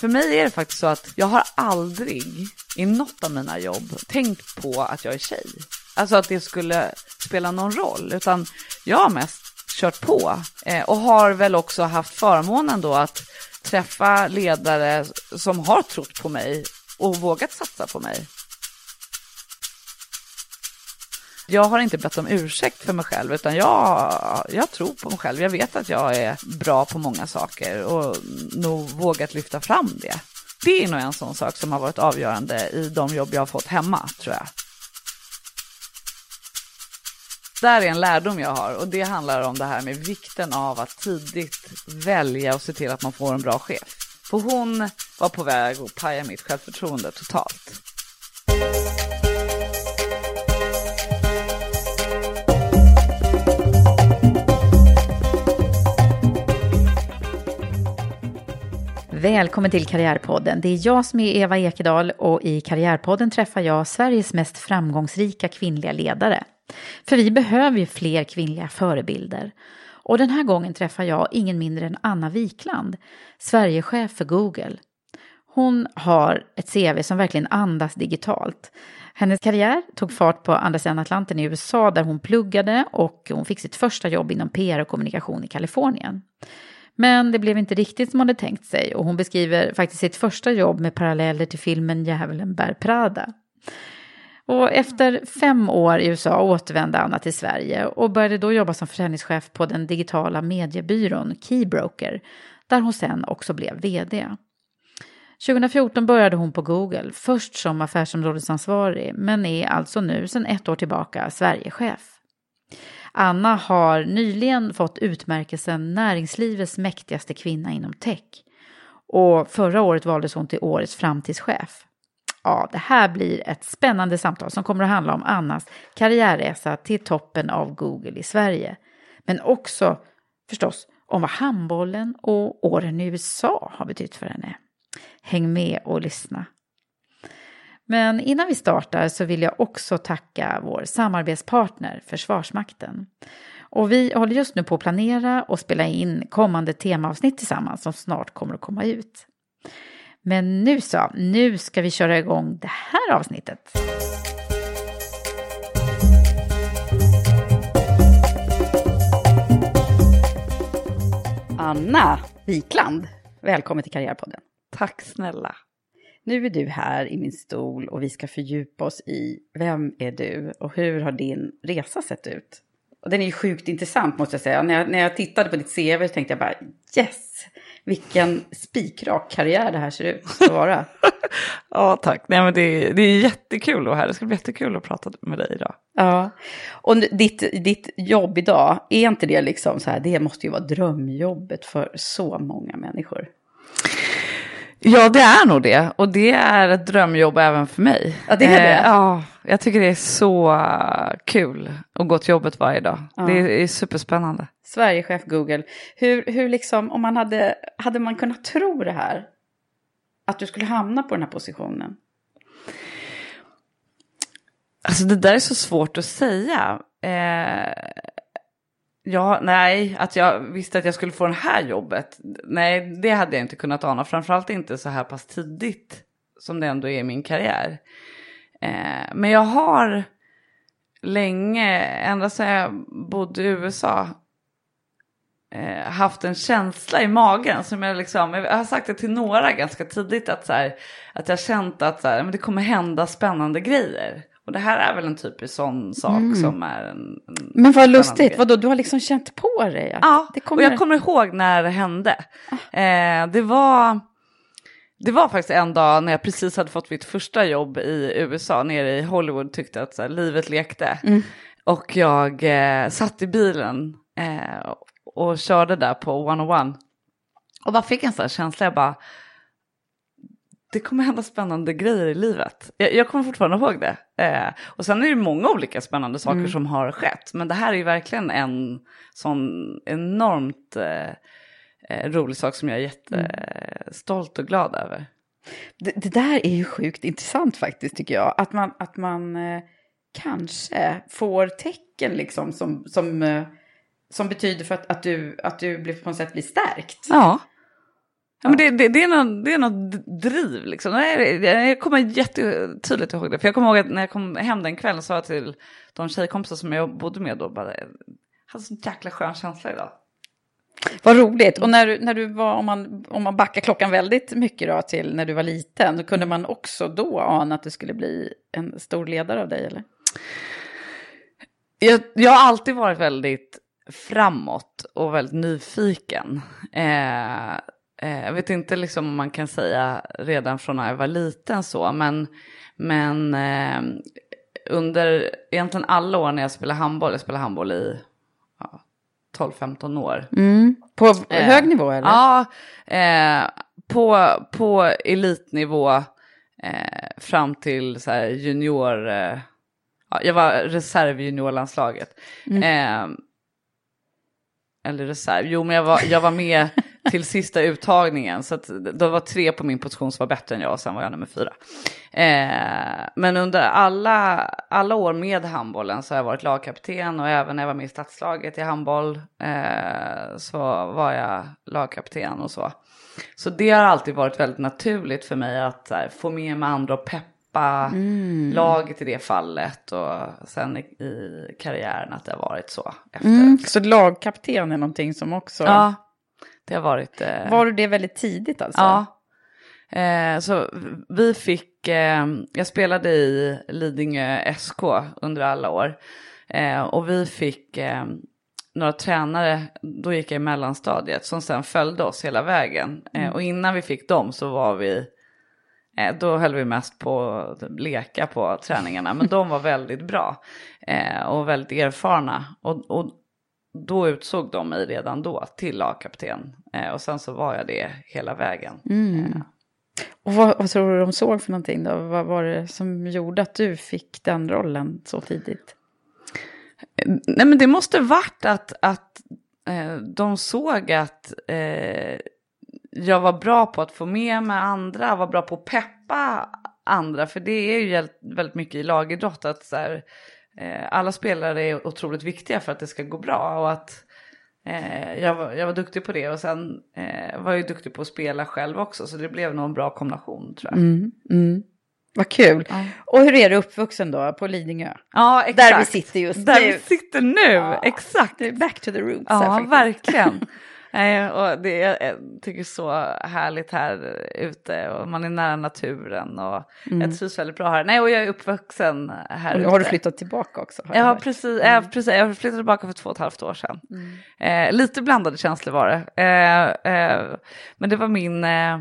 För mig är det faktiskt så att jag har aldrig i något av mina jobb tänkt på att jag är tjej. Alltså att det skulle spela någon roll, utan jag har mest kört på eh, och har väl också haft förmånen då att träffa ledare som har trott på mig och vågat satsa på mig. Jag har inte bett om ursäkt för mig själv, utan jag, jag tror på mig själv. Jag vet att jag är bra på många saker och nog vågat lyfta fram det. Det är nog en sån sak som har varit avgörande i de jobb jag har fått hemma, tror jag. Där är en lärdom jag har och det handlar om det här med vikten av att tidigt välja och se till att man får en bra chef. För hon var på väg att paja mitt självförtroende totalt. Välkommen till Karriärpodden. Det är jag som är Eva Ekedal och i Karriärpodden träffar jag Sveriges mest framgångsrika kvinnliga ledare. För vi behöver ju fler kvinnliga förebilder. Och den här gången träffar jag ingen mindre än Anna Wikland, Sverigechef för Google. Hon har ett CV som verkligen andas digitalt. Hennes karriär tog fart på andra sidan Atlanten i USA där hon pluggade och hon fick sitt första jobb inom PR och kommunikation i Kalifornien. Men det blev inte riktigt som hon hade tänkt sig och hon beskriver faktiskt sitt första jobb med paralleller till filmen Djävulen bär Prada. Och efter fem år i USA återvände Anna till Sverige och började då jobba som försäljningschef på den digitala mediebyrån Keybroker, där hon sen också blev vd. 2014 började hon på Google, först som affärsområdesansvarig, men är alltså nu sedan ett år tillbaka Sverigechef. Anna har nyligen fått utmärkelsen Näringslivets mäktigaste kvinna inom tech. Och förra året valdes hon till årets framtidschef. Ja, det här blir ett spännande samtal som kommer att handla om Annas karriärresa till toppen av Google i Sverige. Men också förstås om vad handbollen och åren i USA har betytt för henne. Häng med och lyssna. Men innan vi startar så vill jag också tacka vår samarbetspartner Försvarsmakten. Och vi håller just nu på att planera och spela in kommande temaavsnitt tillsammans som snart kommer att komma ut. Men nu så, nu ska vi köra igång det här avsnittet. Anna Wikland, välkommen till Karriärpodden. Tack snälla. Nu är du här i min stol och vi ska fördjupa oss i vem är du och hur har din resa sett ut? Och den är ju sjukt intressant måste jag säga. När jag, när jag tittade på ditt CV så tänkte jag bara yes, vilken spikrak karriär det här ser ut att vara. ja, tack. Nej, men det, är, det är jättekul att vara här. Det ska bli jättekul att prata med dig idag. Ja, och ditt, ditt jobb idag, är inte det liksom så här, det måste ju vara drömjobbet för så många människor? Ja, det är nog det. Och det är ett drömjobb även för mig. Ja, det är det. Eh, ja, jag tycker det är så kul att gå till jobbet varje dag. Ja. Det är, är superspännande. Sverigechef Google. Hur, hur liksom, om man hade, hade man kunnat tro det här? Att du skulle hamna på den här positionen? Alltså det där är så svårt att säga. Eh, ja, nej, att jag visste att jag skulle få det här jobbet. Nej, det hade jag inte kunnat ana. Framförallt inte så här pass tidigt som det ändå är i min karriär. Eh, men jag har länge, ända sedan jag bodde i USA, eh, haft en känsla i magen som jag liksom, jag har sagt det till några ganska tidigt att så här, att jag känt att så här, men det kommer hända spännande grejer. Och det här är väl en typisk sån sak som är en, en Mm. Men vad lustigt, vadå, du har liksom känt på dig? Ja, det kommer... Ah. och jag kommer ihåg när det hände. Eh, det, var, det var faktiskt en dag när jag precis hade fått mitt första jobb i USA, nere i Hollywood, tyckte att här, livet lekte. Mm. Och jag eh, satt i bilen eh, och körde där på 101. Och bara fick en sån här känsla, jag bara, det kommer hända spännande grejer i livet. Jag, jag kommer fortfarande ihåg det. Eh, och sen är det många olika spännande saker Mm. som har skett. Men det här är ju verkligen en sån enormt eh, eh, rolig sak som jag är jättestolt och glad över. Det, det där är ju sjukt intressant faktiskt tycker jag. Att man, att man eh, kanske får tecken liksom som, som, eh, som betyder för att, att, du, att du blir, på något sätt blir stärkt. Ja. Ja, men det, det, det, är något, det är något driv liksom. Jag kommer jättetydligt ihåg det. För jag kommer ihåg att när jag kom hem den kvällen sa jag till de tjejkompisar som jag bodde med då bara, jag hade sån jäkla skön känsla idag. Vad roligt. Och när, när du var, om man, om man backar klockan väldigt mycket då till när du var liten, då kunde man också då ana att du skulle bli en stor ledare av dig eller? Jag, jag har alltid varit väldigt framåt och väldigt nyfiken. Eh, jag vet inte liksom om man kan säga redan från när jag var liten så, men, men eh, under egentligen alla år när jag spelade handboll, jag spelade handboll i ja, 12-15 år. På Eh, hög nivå eller? Ja, eh, på, på elitnivå eh, fram till så junior... Eh, ja, jag var reserv i juniorlandslaget. Eh, eller reserv, jo men jag var, jag var med till sista uttagningen. Så det var tre på min position som var bättre än jag och sen var jag nummer fyra. Eh, men under alla, alla år med handbollen så har jag varit lagkapten och även när jag var med i stadslaget i handboll eh, så var jag lagkapten och så. Så det har alltid varit väldigt naturligt för mig att här, få med mig andra och peppa laget i det fallet och sen i, i karriären att det har varit så. Efter. Mm, så lagkapten är någonting som också... Ja, det har varit... Eh, Var du det väldigt tidigt alltså? Ja. Eh, så vi fick, eh, jag spelade i Lidingö SK under alla år. Eh, och vi fick eh, några tränare, då gick jag i mellanstadiet, som sen följde oss hela vägen. Eh, och innan vi fick dem så var vi, då höll vi mest på att leka på träningarna. Men de var väldigt bra och väldigt erfarna. Och, och då utsåg de mig redan då till lagkapten. Eh, och sen så var jag det hela vägen. Mm. Och vad, vad tror du de såg för någonting då? Vad var det som gjorde att du fick den rollen så tidigt? Nej men det måste varit att, att eh, de såg att eh, jag var bra på att få med mig andra, var bra på att peppa andra. För det är ju väldigt mycket i lagidrott att så här, eh, alla spelare är otroligt viktiga för att det ska gå bra. Och att eh, jag, var, jag var duktig på det och sen eh, var jag duktig på att spela själv också. Så det blev nog en bra kombination tror jag. Mm, mm. Vad kul. Och hur är du uppvuxen då på Lidingö? Ja, exakt. Där vi sitter just Där nu. vi sitter nu, exakt. Det är back to the roots Ja, verkligen. Eh, och det, jag tycker så härligt här ute och man är nära naturen och jag trivs väldigt bra här. Nej, och jag är uppvuxen här Och nu ute. har du flyttat tillbaka också? har Jag har precis, jag, precis, jag flyttade tillbaka för två och ett halvt år sedan. Eh, lite blandade känslor var det. Eh, eh, men det var min, eh,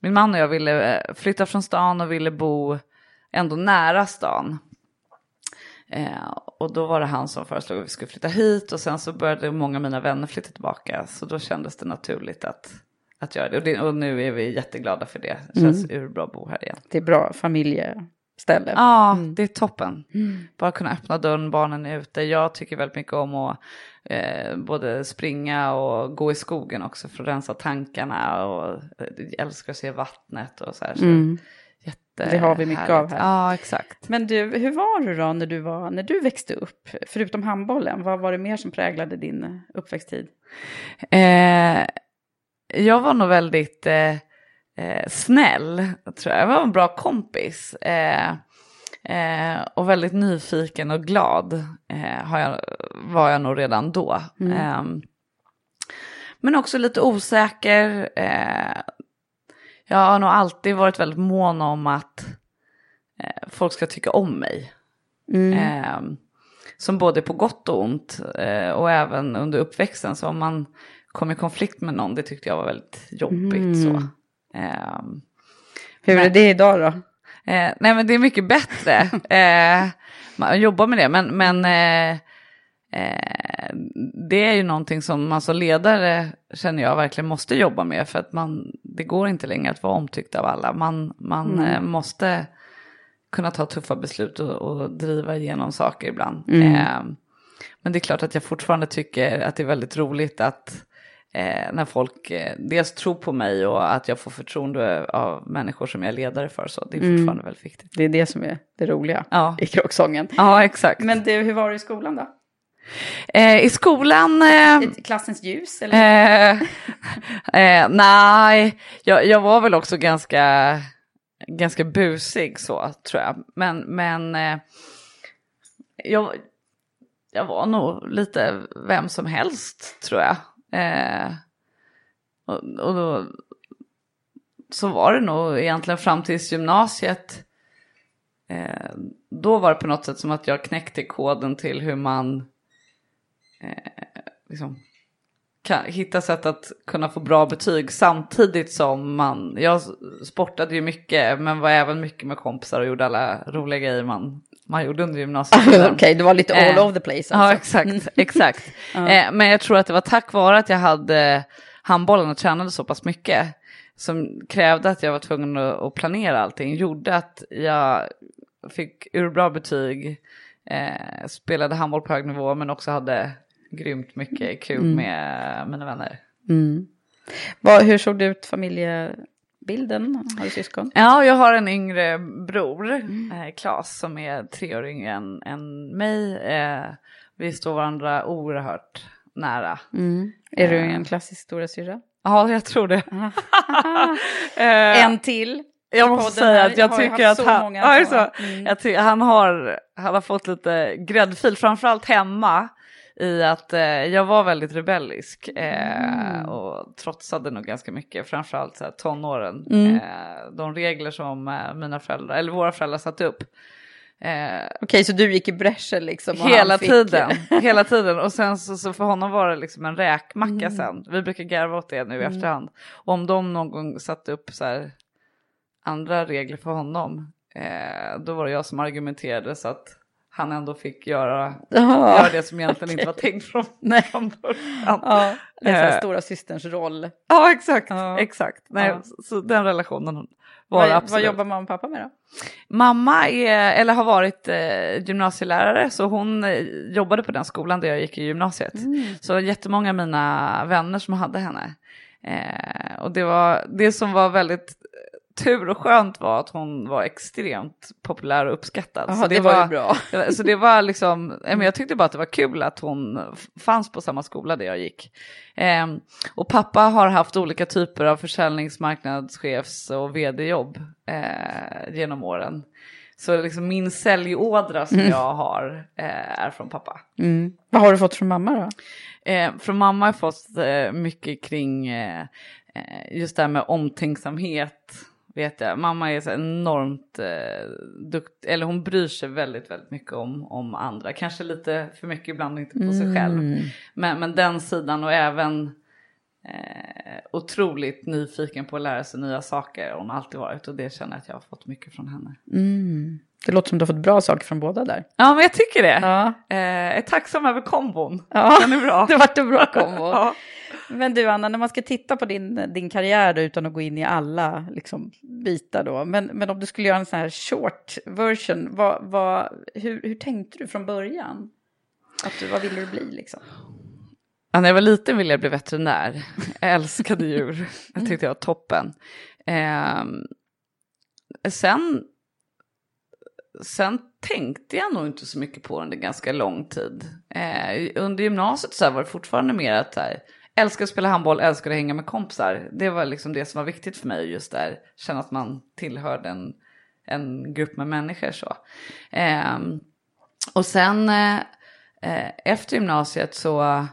min man och jag ville eh, flytta från stan och ville bo ändå nära stan. Eh, och då var det han som föreslog att vi skulle flytta hit och sen så började många av mina vänner flytta tillbaka. Så då kändes det naturligt att, att göra det. Och, det. och nu är vi jätteglada för det. Det känns mm. urbra att bo här igen. Det är bra familjeställe. Ja, mm. det är toppen. Mm. Bara kunna öppna dörren, barnen är ute. Jag tycker väldigt mycket om att eh, både springa och gå i skogen också för att rensa tankarna. Och eh, älskar att se vattnet och så här. Så mm. Det har vi mycket härligt. av här. Ja, exakt. Men du, hur var du då när du, var, när du växte upp? Förutom handbollen, vad var det mer som präglade din uppväxttid? Eh, jag var nog väldigt eh, eh, snäll, tror jag. Jag var en bra kompis. Eh, eh och väldigt nyfiken och glad eh, har jag, var jag nog redan då. Mm. Ehm, men också lite osäker. Eh, jag har nog alltid varit väldigt mån om att folk ska tycka om mig. Mm. Ehm, som både på gott och ont och även under uppväxten. Så om man kom i konflikt med någon, det tyckte jag var väldigt jobbigt. Mm. Så. Eh, Hur men, är det idag då? Eh, nej men det är mycket bättre. eh, man jobbar med det, men, men eh, eh, det är ju någonting som man som ledare känner jag verkligen måste jobba med. För att man, det går inte längre att vara omtyckt av alla. Man, man mm. Eh, måste kunna ta tuffa beslut och, och driva igenom saker ibland. Mm. men det är klart att jag fortfarande tycker att det är väldigt roligt att eh, när folk eh, dels tror på mig och att jag får förtroende av människor som jag är ledare för. Så det är mm. fortfarande mm. väldigt viktigt. Det är det som är det roliga ja. i kråksången. Ja, exakt. Men det, hur var det i skolan då? Eh, I skolan... Eh, Klassens ljus eller? Eh, eh, nej, jag, jag, var väl också ganska, ganska busig så tror jag. Men, men eh, jag, jag var nog lite vem som helst tror jag. Eh, och, och då, så var det nog egentligen fram till gymnasiet. Då var det på något sätt som att jag knäckte koden till hur man liksom, kan hitta sätt att kunna få bra betyg samtidigt som man, jag sportade ju mycket men var även mycket med kompisar och gjorde alla roliga grejer man man gjorde under gymnasiet. Okej, okay, det var lite all eh, over the place. Alltså. Ja, exakt. exakt. eh, men jag tror att det var tack vare att jag hade handbollen och tränade så pass mycket som krävde att jag var tvungen att planera allting, gjorde att jag fick ur bra betyg, eh, spelade handboll på hög nivå men också hade grymt mycket kul mm. med mina vänner. Mm. Vad, hur såg det ut familje bilden? Har du syskon? Ja, jag har en yngre bror, mm. eh, Klas, som är tre år yngre än, än mig. Eh, vi står varandra oerhört nära. Mm. Är du en klassisk stora syra? Ja, jag tror det. eh, en till. Jag måste säga att jag tycker att han, ja, så. Mm. Jag tycker, han, har, han har fått lite gräddfil, framförallt hemma i att eh, jag var väldigt rebellisk eh, mm. och trotsade nog ganska mycket, framförallt så här, tonåren. Mm. Eh, de regler som eh, mina föräldrar, eller våra föräldrar satte upp. Eh, Okej, okay, så du gick i bräschen liksom? hela tiden, hela tiden. Och sen så, så, för honom var det liksom en räkmacka mm. sen. Vi brukar garva åt det nu i mm. efterhand. Och om de någon gång satte upp så här, andra regler för honom, eh, då var det jag som argumenterade så att han ändå fick göra, göra det som egentligen okay. inte var tänkt från, Nej. från början. Ja, det är äh, stora systerns roll. Ja, exakt. Ja. exakt. Nej, ja. så, så, den relationen var vad, absolut. Vad jobbar mamma och pappa med då? Mamma är, eller har varit eh, gymnasielärare så hon eh, jobbade på den skolan där jag gick i gymnasiet. Mm. Så jättemånga av mina vänner som hade henne. Eh, och det, var, det som var väldigt tur och skönt var att hon var extremt populär och uppskattad. Aha, så det, det var, var bra. Så det var liksom, jag tyckte bara att det var kul att hon fanns på samma skola där jag gick. Eh, och pappa har haft olika typer av försäljningsmarknadschefs och vd-jobb eh, genom åren. Så liksom min säljådra som mm. jag har eh, är från pappa. Mm. Vad har du fått från mamma då? Eh, från mamma har jag fått eh, mycket kring eh, just det här med omtänksamhet vet jag. Mamma är så enormt eh, duktig, eller hon bryr sig väldigt, väldigt mycket om, om andra. Kanske lite för mycket ibland, inte på sig själv. Mm. Men, men den sidan och även eh, otroligt nyfiken på att lära sig nya saker. Hon har alltid varit och det känner jag att jag har fått mycket från henne. Mm. Det låter som du har fått bra saker från båda där. Ja, men jag tycker det. Ja. Eh, jag är tacksam över kombon. Ja, Den är bra. det vart en bra kombo. ja. Men du Anna, när man ska titta på din, din karriär då, utan att gå in i alla liksom, bitar då, men, men om du skulle göra en sån här short version, vad, vad, hur, hur tänkte du från början? Att du, vad ville du bli liksom? Ja, när jag var liten ville jag bli veterinär. Jag älskade djur. Jag tyckte jag var toppen. Eh, sen, sen tänkte jag nog inte så mycket på det under ganska lång tid. Eh, under gymnasiet så var det fortfarande mer att här, älskar att spela handboll, älskar att hänga med kompisar. Det var liksom det som var viktigt för mig just där. Känna att man tillhörde en, en grupp med människor så. Eh, och sen eh, efter gymnasiet så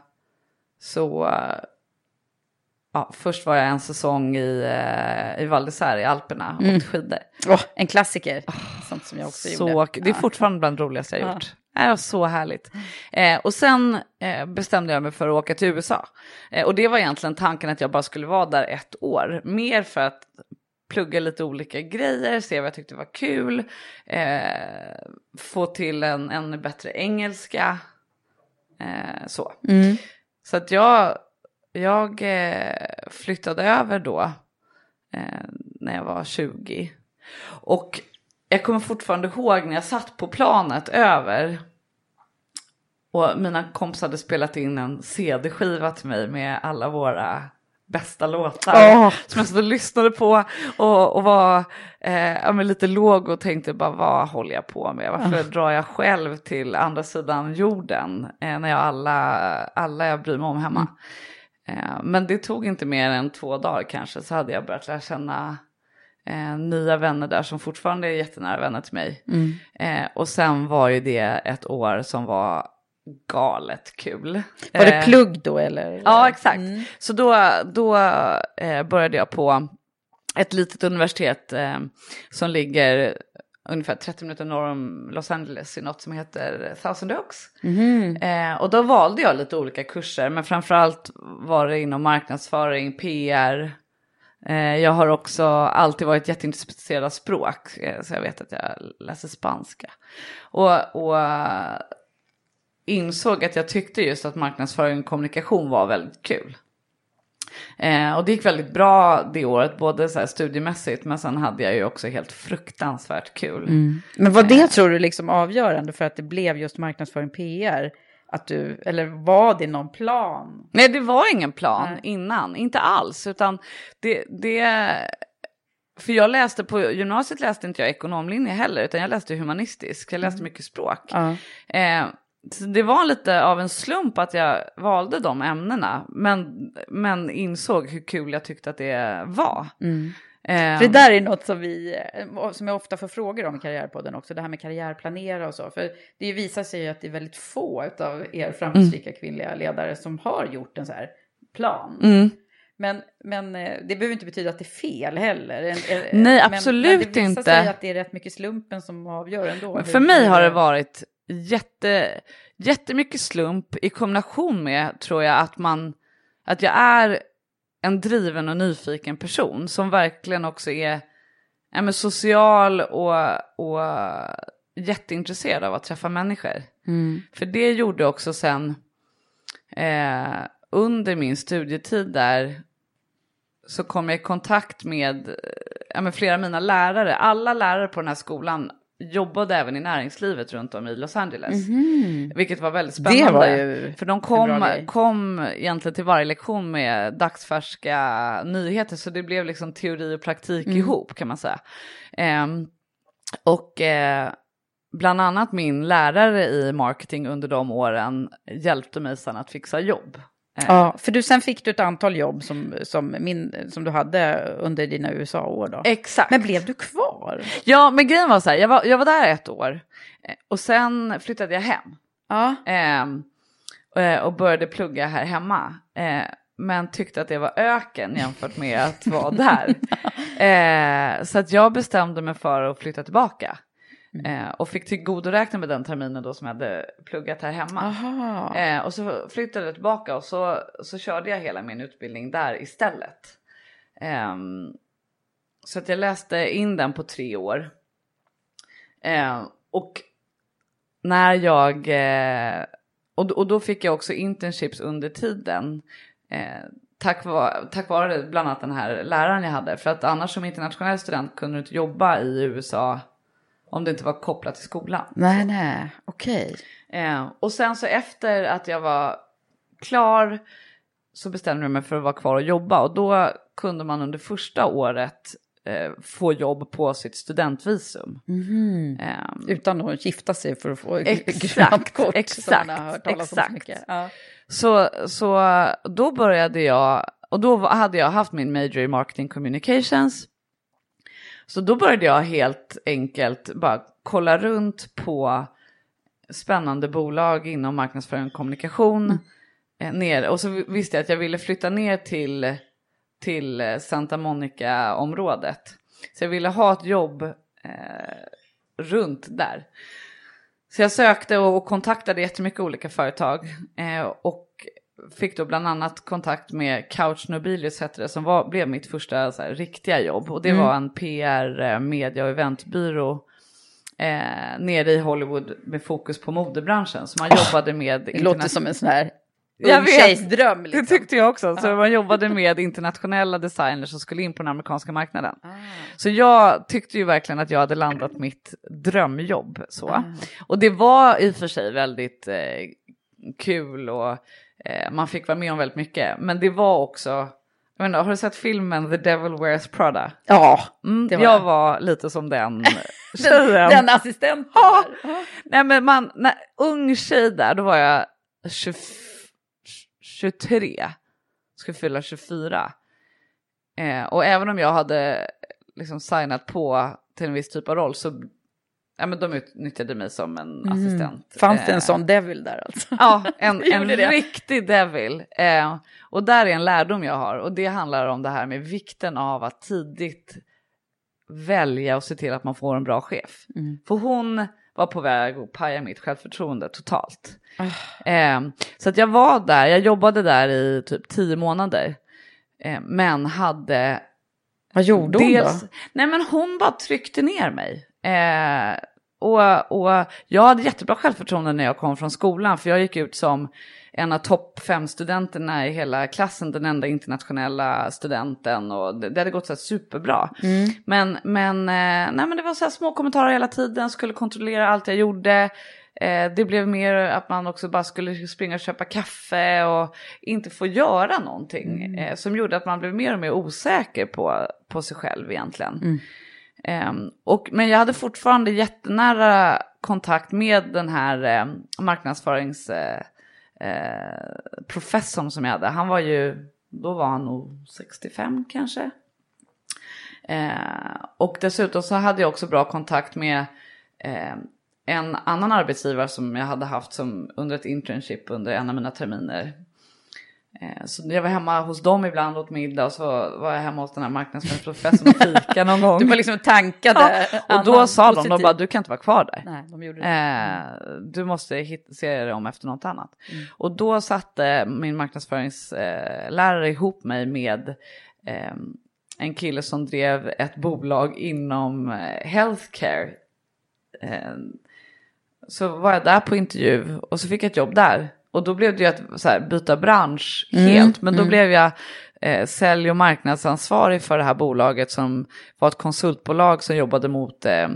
så ja, först var jag en säsong i, eh, i Val i Alperna och mm. skidor. Oh, en klassiker, sånt som jag också så, gjorde. Det är fortfarande bland det roligaste jag gjort. Det var så härligt. Eh, och sen eh, bestämde jag mig för att åka till USA. Eh, och det var egentligen tanken att jag bara skulle vara där ett år. Mer för att plugga lite olika grejer, se vad jag tyckte var kul, eh, få till en ännu bättre engelska. Eh, så. Mm. Så att jag, jag eh, flyttade över då när jag var 20. Och jag kommer fortfarande ihåg när jag satt på planet över och mina kompisar hade spelat in en CD-skiva till mig med alla våra bästa låtar. Oh. Som jag stod och lyssnade på och, och var eh, lite låg och tänkte bara vad håller jag på med? Varför oh. drar jag själv till andra sidan jorden eh, när jag alla, alla jag bryr mig om hemma? Mm. Eh, men det tog inte mer än två dagar kanske så hade jag börjat lära känna eh, nya vänner där som fortfarande är jättenära vänner till mig. Mm. Eh, och sen var ju det ett år som var galet kul. Var det eh, plugg då eller? Ja exakt. Mm. Så då, då eh, började jag på ett litet universitet eh, som ligger ungefär 30 minuter norr om Los Angeles i något som heter Thousand Oaks. Mm. Eh, och då valde jag lite olika kurser men framförallt var det inom marknadsföring, PR. Eh, jag har också alltid varit jätteintresserad av språk eh, så jag vet att jag läser spanska. Och, och insåg att jag tyckte just att marknadsföring och kommunikation var väldigt kul. Eh, och det gick väldigt bra det året, både så studiemässigt men sen hade jag ju också helt fruktansvärt kul. Mm. Men var det eh. tror du liksom avgörande för att det blev just marknadsföring PR? Att du, eller var det någon plan? Nej det var ingen plan Nej. innan, inte alls. Utan det, det, för jag läste på gymnasiet läste inte jag ekonomlinje heller utan jag läste humanistisk. Jag läste mm. mycket språk. Mm. Eh, så det var lite av en slump att jag valde de ämnena. Men, men insåg hur kul jag tyckte att det var. Mm. Um, för det där är något som, vi, som jag ofta får frågor om i Karriärpodden också, det här med karriärplanera och så. För det visar sig ju att det är väldigt få av er framgångsrika mm. kvinnliga ledare som har gjort en så här plan. Mm. Men, men eh, det behöver inte betyda att det är fel heller. Nej, absolut men, men det visar inte. Sig att det är rätt mycket slumpen som avgör ändå. För mig har det varit jätte, jättemycket slump i kombination med, tror jag, att man, att jag är en driven och nyfiken person som verkligen också är ja, social och, och jätteintresserad av att träffa människor. Mm. För det gjorde också sen eh, under min studietid där så kom jag i kontakt med, ja, med flera av mina lärare. Alla lärare på den här skolan jobbade även i näringslivet runt om i Los Angeles. Mm. Vilket var väldigt spännande. Det var ju För de kom, kom egentligen till varje lektion med dagsfärska nyheter så det blev liksom teori och praktik mm. ihop kan man säga. Eh, och eh, bland annat min lärare i marketing under de åren hjälpte mig sedan att fixa jobb. Eh. Ja, för du, sen fick du ett antal jobb som, som, min, som du hade under dina USA-år då. Exakt. Men blev du kvar? Ja, men grejen var så här, jag var, jag var där ett år eh, och sen flyttade jag hem. Ja. Ehm, eh, och började plugga här hemma. Eh, men tyckte att det var öken jämfört med att vara där. Eh, så att jag bestämde mig för att flytta tillbaka. Mm. Eh, och fick tillgodoräkna med den terminen då som jag hade pluggat här hemma. Eh, och så flyttade jag tillbaka och så, så körde jag hela min utbildning där istället. Eh, så att jag läste in den på tre år. Eh, och när jag, eh, och, och då fick jag också internships under tiden. Eh, tack, vare, tack vare bland annat den här läraren jag hade. För att annars som internationell student kunde du inte jobba i USA om det inte var kopplat till skolan. Nej, nej, okej. Eh, och sen så efter att jag var klar så bestämde jag mig för att vara kvar och jobba och då kunde man under första året eh, få jobb på sitt studentvisum. Eh, Utan att gifta sig för att få Exakt, grönt kort. exakt, så exakt. mycket. Ja. Så, så då började jag, och då hade jag haft min major i marketing communications. Så då började jag helt enkelt bara kolla runt på spännande bolag inom marknadsföring och kommunikation. Mm. Ner, och så visste jag att jag ville flytta ner till, till eh, Santa Monica-området. Så jag ville ha ett jobb eh, runt där. Så jag sökte och, och kontaktade jättemycket olika företag. Eh, och fick då bland annat kontakt med Couch Nobilius hette det, som var, blev mitt första här, riktiga jobb. Och det Mm. var en PR, eh, media och eventbyrå eh, nere i Hollywood med fokus på modebranschen. Så man jobbade med... Det låter som en sån här Jag vet. dröm. Liksom. Det tyckte jag också. Så man jobbade med internationella designers som skulle in på den amerikanska marknaden. Ah. Så jag tyckte ju verkligen att jag hade landat mitt drömjobb. Så. Ah. Och det var i och för sig väldigt eh, kul och eh, man fick vara med om väldigt mycket. Men det var också, jag menar, har du sett filmen The Devil Wears Prada? Ja, Mm, var jag det. var lite som den den, tjejen. den assistenten Ja. Nej men man, när, ung tjej där, då var jag 20, 23, skulle fylla 24. Eh, och även om jag hade liksom signat på till en viss typ av roll så ja, men de utnyttjade mig som en assistent. Fanns det en Eh, sån devil där alltså? Ja, en, en det. riktig devil. Eh, och där är en lärdom jag har och det handlar om det här med vikten av att tidigt välja och se till att man får en bra chef. Mm. För hon var på väg att paja mitt självförtroende totalt. Ah. Eh, så att jag var där, jag jobbade där i typ tio månader. Eh, men hade Vad gjorde hon Dels, då? nej men hon bara tryckte ner mig. Eh, och, och jag hade jättebra självförtroende när jag kom från skolan för jag gick ut som en av topp fem studenterna i hela klassen, den enda internationella studenten och det, det hade gått så superbra. Men, men, eh, nej, men det var så små kommentarer hela tiden, skulle kontrollera allt jag gjorde. Eh, det blev mer att man också bara skulle springa och köpa kaffe och inte få göra någonting. Eh, som gjorde att man blev mer och mer osäker på, på sig själv egentligen. Ehm, och, men jag hade fortfarande jättenära kontakt med den här ehm, eh, marknadsföringsprofessorn Eh, som jag hade. Han var ju, då var han nog 65 kanske. Eh, och dessutom så hade jag också bra kontakt med eh, en annan arbetsgivare som jag hade haft som under ett internship under en av mina terminer. Eh, så jag var hemma hos dem ibland åt middag och så var jag hemma hos den här marknadsföringsprofessorn och fika någon gång. Du var liksom tankade. ja, och då sa de, de positiv. bara du kan inte vara kvar där. Nej, de gjorde det. Eh, du måste se dig om efter något annat. Och då satte min marknadsföringslärare ihop mig med eh, en kille som drev ett bolag inom healthcare. Så var jag där på intervju och så fick jag ett jobb där. Och då blev det ju att så här, byta bransch helt. Men då blev jag eh, sälj och marknadsansvarig för det här bolaget som var ett konsultbolag som jobbade mot eh,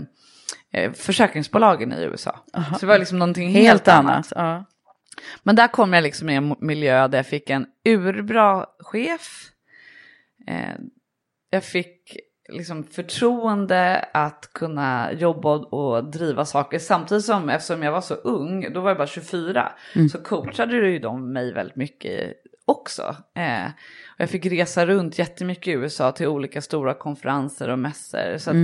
eh, försäkringsbolagen i USA. Så det var liksom någonting helt, Helt annat. annat. Ja. Men där kom jag liksom i en miljö där jag fick en urbra chef. Eh, jag fick liksom förtroende att kunna jobba och, driva saker. Samtidigt som, eftersom jag var så ung, då var jag bara 24, så coachade ju de mig väldigt mycket också. Eh, och jag fick resa runt jättemycket i USA till olika stora konferenser och mässor. Så att,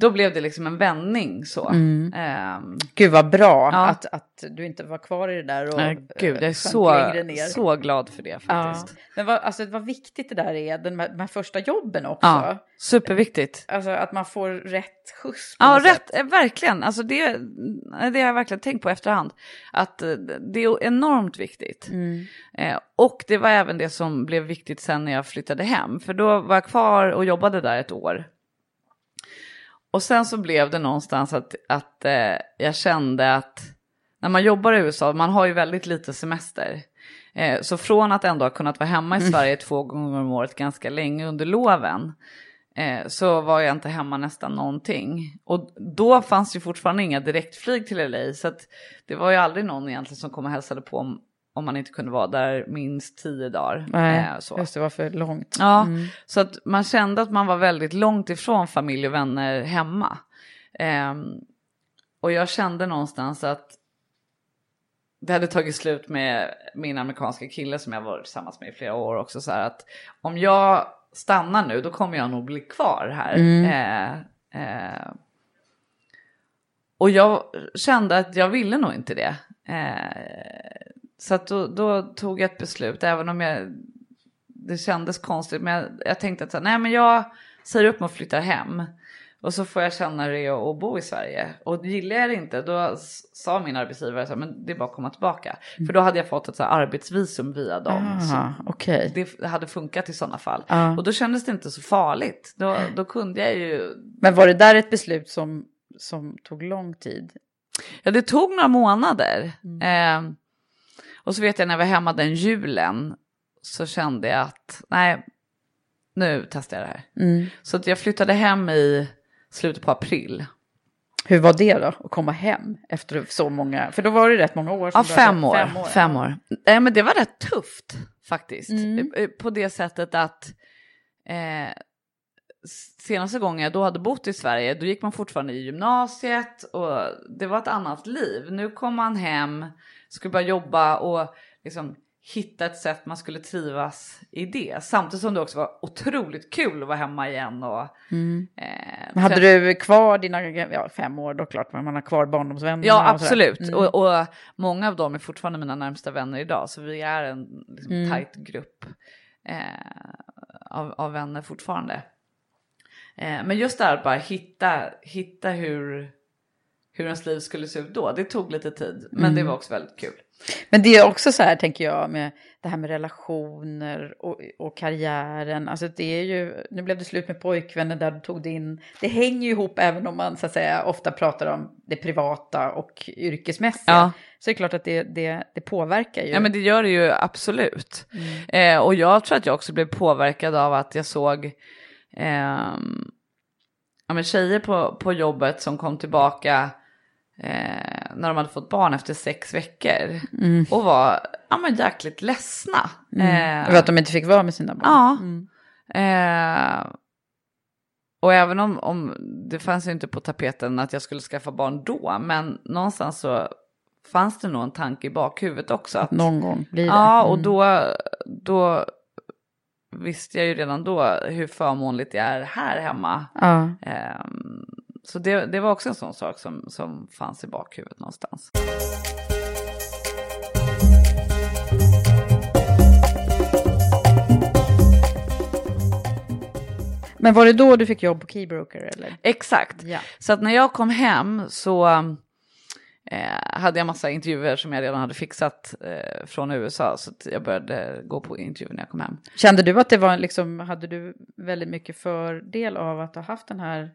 då blev det liksom en vändning så. Ehm, Gud vad bra Ja. att, att du inte var kvar i det där och Nej, gud, jag är eh, så, så glad för det Ja. faktiskt. Men vad, alltså, vad viktigt det där är, den, de här första jobben också. Ja, superviktigt. Alltså att man får rätt skjuts Ja, rätt, sätt. eh, verkligen. Alltså det, det har jag verkligen tänkt på efterhand. Att eh, det är enormt viktigt. Mm. Eh, och det var även det som blev viktigt sen när jag flyttade hem. För då var jag kvar och jobbade där ett år. Och sen så blev det någonstans att, att eh, jag kände att när man jobbar i USA, man har ju väldigt lite semester. Eh, så från att ändå ha kunnat vara hemma i Sverige två gånger om året ganska länge under loven eh, så var jag inte hemma nästan någonting. Och då fanns ju fortfarande inga direktflyg till LA så att det var ju aldrig någon egentligen som kom och hälsade på om, man inte kunde vara där minst tio dagar. Nej, Eh, så. just det var för långt. Ja, så att man kände att man var väldigt långt ifrån familj och vänner hemma. Ehm, och jag kände någonstans att det hade tagit slut med min amerikanska kille som jag varit tillsammans med i flera år också. Så här att om jag stannar nu då kommer jag nog bli kvar här. Eh, eh, och jag kände att jag ville nog inte det. Eh, så att då, då tog jag ett beslut, även om jag, det kändes konstigt. Men jag, jag tänkte att nej men jag säger upp mig och flyttar hem. Och så får jag känna det och, bo i Sverige. Och gillar jag det inte då sa min arbetsgivare så här, men det är bara att komma tillbaka. För då hade jag fått ett så arbetsvisum via dem. Så Ah, okej. det hade funkat i sådana fall. Ja. Och då kändes det inte så farligt. Då, då kunde jag ju Men var det där ett beslut som, som tog lång tid? Ja, det tog några månader. Eh, och så vet jag när jag var hemma den julen så kände jag att nej, nu testar jag det här. Mm. Så att jag flyttade hem i slutet på april. Hur var det då, att komma hem efter så många, för då var det rätt många år. Ja, fem år. Fem år. Fem år. Nej, men det var rätt tufft faktiskt. Mm. Eh, På det sättet att eh, senaste gången jag då hade bott i Sverige, då gick man fortfarande i gymnasiet och det var ett annat liv. Nu kom man hem, skulle börja jobba och liksom hitta ett sätt man skulle trivas i det. Samtidigt som det också var otroligt kul att vara hemma igen och... Mm. Eh, hade du kvar dina, ja fem år då klart, men man har kvar barndomsvännerna Ja och absolut. Mm. Och, och många av dem är fortfarande mina närmsta vänner idag. Så vi är en liksom, Mm. tajt grupp eh, av, av vänner fortfarande. Eh, men just det här att bara hitta, hitta hur, hur ens liv skulle se ut då. Det tog lite tid. Men Mm. det var också väldigt kul. Men det är också så här, tänker jag, med det här med relationer och, och karriären. Alltså det är ju, nu blev det slut med pojkvännen där du tog din, det hänger ju ihop även om man så att säga ofta pratar om det privata och yrkesmässiga. Ja. Så det är klart att det, det, det påverkar ju. Ja men det gör det ju absolut. Mm. Eh, och jag tror att jag också blev påverkad av att jag såg ehm, ja, men tjejer på, på jobbet som kom tillbaka eh, när de hade fått barn efter sex veckor. Mm. Och var ja, men jäkligt ledsna. Eh, För att de inte fick vara med sina barn. Ja. Mm. Eh, och även om, om det fanns ju inte på tapeten att jag skulle skaffa barn då, men någonstans så fanns det nog en tanke i bakhuvudet också. Att, Någon gång blir det. Ja, och Mm. då, då visste jag ju redan då hur förmånligt det är här hemma. Ja. Så det, det var också en sån sak som, som fanns i bakhuvudet någonstans. Men var det då du fick jobb på Keybroker eller? Exakt. Ja. Så att när jag kom hem så eh, hade jag massa intervjuer som jag redan hade fixat eh, från USA. Så jag började gå på intervjuer när jag kom hem. Kände du att det var liksom, hade du väldigt mycket fördel av att ha haft den här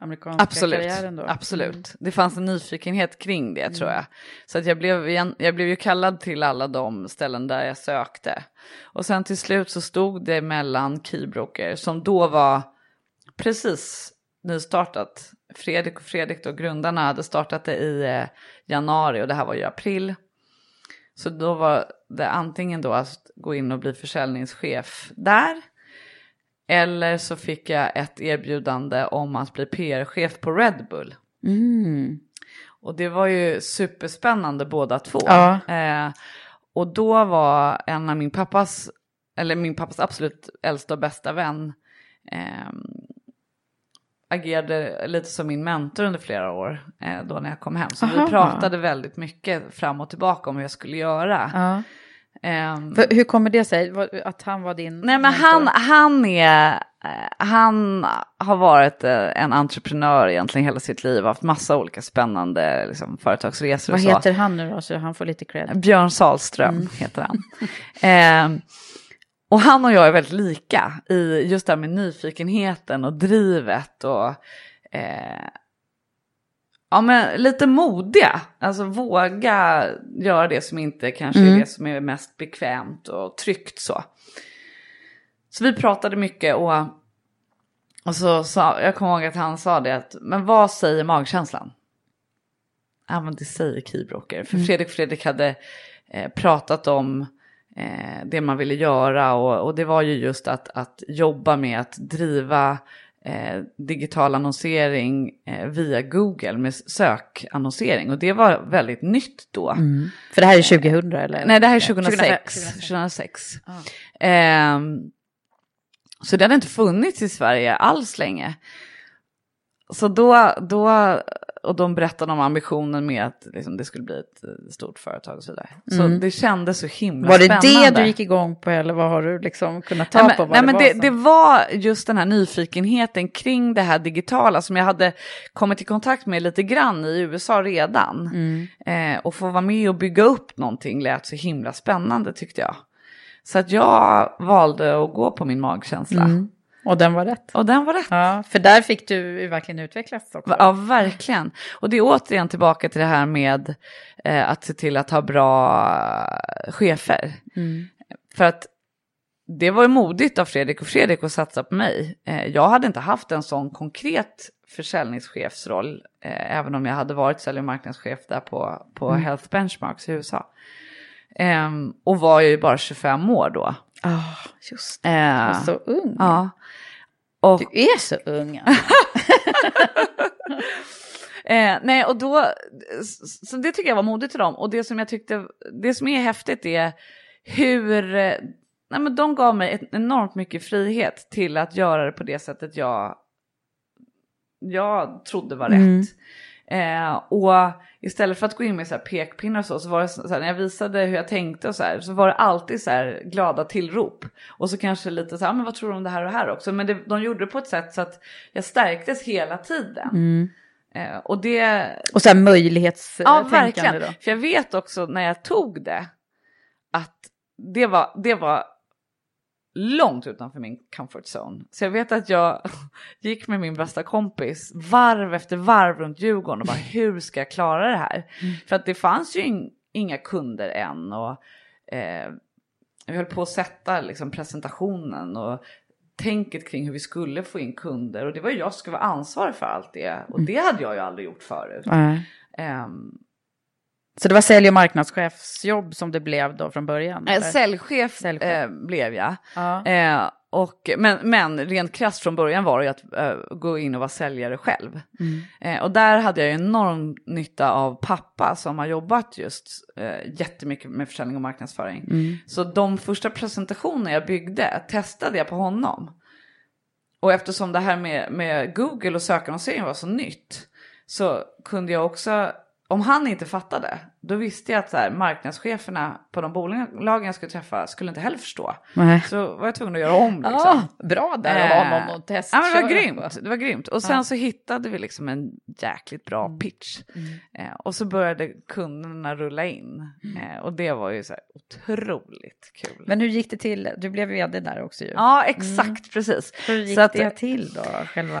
amerikanska Absolut, karriären då? absolut. Mm. Det fanns en nyfikenhet kring det tror jag. Så att jag, blev, jag blev ju kallad till alla de ställen där jag sökte. Och sen till slut så stod det mellan Keybroker som då var precis nystartat. Fredrik och Fredrik då, grundarna, hade startat det i eh, januari och det här var ju april. Så då var det antingen då att gå in och bli försäljningschef där. Eller så fick jag ett erbjudande om att bli PR-chef på Red Bull. Mm. Och det var ju superspännande båda två. Ja. Eh, och då var en av min pappas, eller min pappas absolut äldsta och bästa vän, eh, agerade lite som min mentor under flera år eh, då när jag kom hem. Så Aha. vi pratade väldigt mycket fram och tillbaka om hur jag skulle göra. Ja. För, hur kommer det sig att han var din Nej men mentor? han, han är, eh, han har varit eh, en entreprenör egentligen hela sitt liv, haft massa olika spännande liksom, företagsresor Vad heter han nu då så han får lite cred? Björn Sahlström heter han. eh, och han och jag är väldigt lika i just det här med nyfikenheten och drivet och eh, Ja, men lite modiga. Alltså våga göra det som inte kanske är det som är mest bekvämt och tryggt så. Så vi pratade mycket och, och så sa, jag kommer ihåg att han sa det att, men vad säger magkänslan? Ja men det säger Keybrooker. För Fredrik Fredrik hade eh, pratat om eh, det man ville göra och, och det var ju just att, att jobba med att driva eh, digital annonsering eh, via Google med sökannonsering. Och det var väldigt nytt då. För det här är 2000 eller? Nej, det här är 2006. 2006. 2006. Ehm, så det hade inte funnits i Sverige alls länge. Så då, då och de berättade om ambitionen med att liksom, det skulle bli ett eh, stort företag och så vidare. Så det kändes så himla Var det spännande. det du gick igång på eller vad har du liksom kunnat ta Nej, på? nej, men var det, det var just den här nyfikenheten kring det här digitala som jag hade kommit i kontakt med lite grann i USA redan. Mm. Eh, och få vara med och bygga upp någonting lät så himla spännande tyckte jag. Så att jag valde att gå på min magkänsla. Mm. Och den var rätt. Och den var rätt. Ja, för där fick du verkligen utvecklas också. Ja, verkligen. Och det är återigen tillbaka till det här med eh, att se till att ha bra eh, chefer. För att det var ju modigt av Fredrik och Fredrik att satsa på mig. Eh, jag hade inte haft en sån konkret försäljningschefsroll, eh, även om jag hade varit sälj och marknadschef där på, på Health Benchmarks i USA. Ehm, och var ju bara 25 år då. Ah, just det. Eh, var så ung. ja. Och, Du är så ung. Eh, nej, och då, så det tycker jag var modigt till dem. Och det som jag tyckte, det som är häftigt är hur, eh, nej men de gav mig ett enormt mycket frihet till att göra det på det sättet jag, jag trodde var rätt. Eh, och istället för att gå in med så här pekpinnar och så, så var det så här, när jag visade hur jag tänkte och så här, så var det alltid så här glada tillrop. Och så kanske lite så här, "Ah, men vad tror du om det här och det här också? Men det, de gjorde det på ett sätt så att jag stärktes hela tiden. Eh, och det, Och så här Ja, möjlighetstänkande verkligen. då. För jag vet också när jag tog det att det var, det var långt utanför min comfort zone. Så jag vet att jag gick med min bästa kompis varv efter varv runt Djurgården och bara hur ska jag klara det här? För att det fanns ju in, inga kunder än och eh, vi höll på att sätta liksom, presentationen och tänket kring hur vi skulle få in kunder och det var ju jag som skulle vara ansvarig för allt det och det hade jag ju aldrig gjort förut. Nej. Ehm, Så det var sälj och marknadschefsjobb som det blev då från början? Eh? Säljchef, Säljchef. Eh, blev jag. Ja. Eh, och, men, men rent krasst från början var det ju att eh, gå in och vara säljare själv. Eh, och där hade jag enorm nytta av pappa som har jobbat just eh, jättemycket med försäljning och marknadsföring. Så de första presentationer jag byggde testade jag på honom. Och eftersom det här med, med Google och sökannonsering var så nytt så kunde jag också, om han inte fattade, då visste jag att så här, marknadscheferna på de bolagen jag skulle träffa skulle inte heller förstå. Nej. Så var jag tvungen att göra om liksom. Ja, bra där att ha någon att testa. Ja, men det var grymt. Det var grymt. Och sen så hittade vi liksom en jäkligt bra Mm. pitch. Eh, och så började kunderna rulla in. Eh, och det var ju så här otroligt kul. Men hur gick det till? Du blev vd där också ju. Ja, exakt, precis. Hur gick Så att- det till då, själva?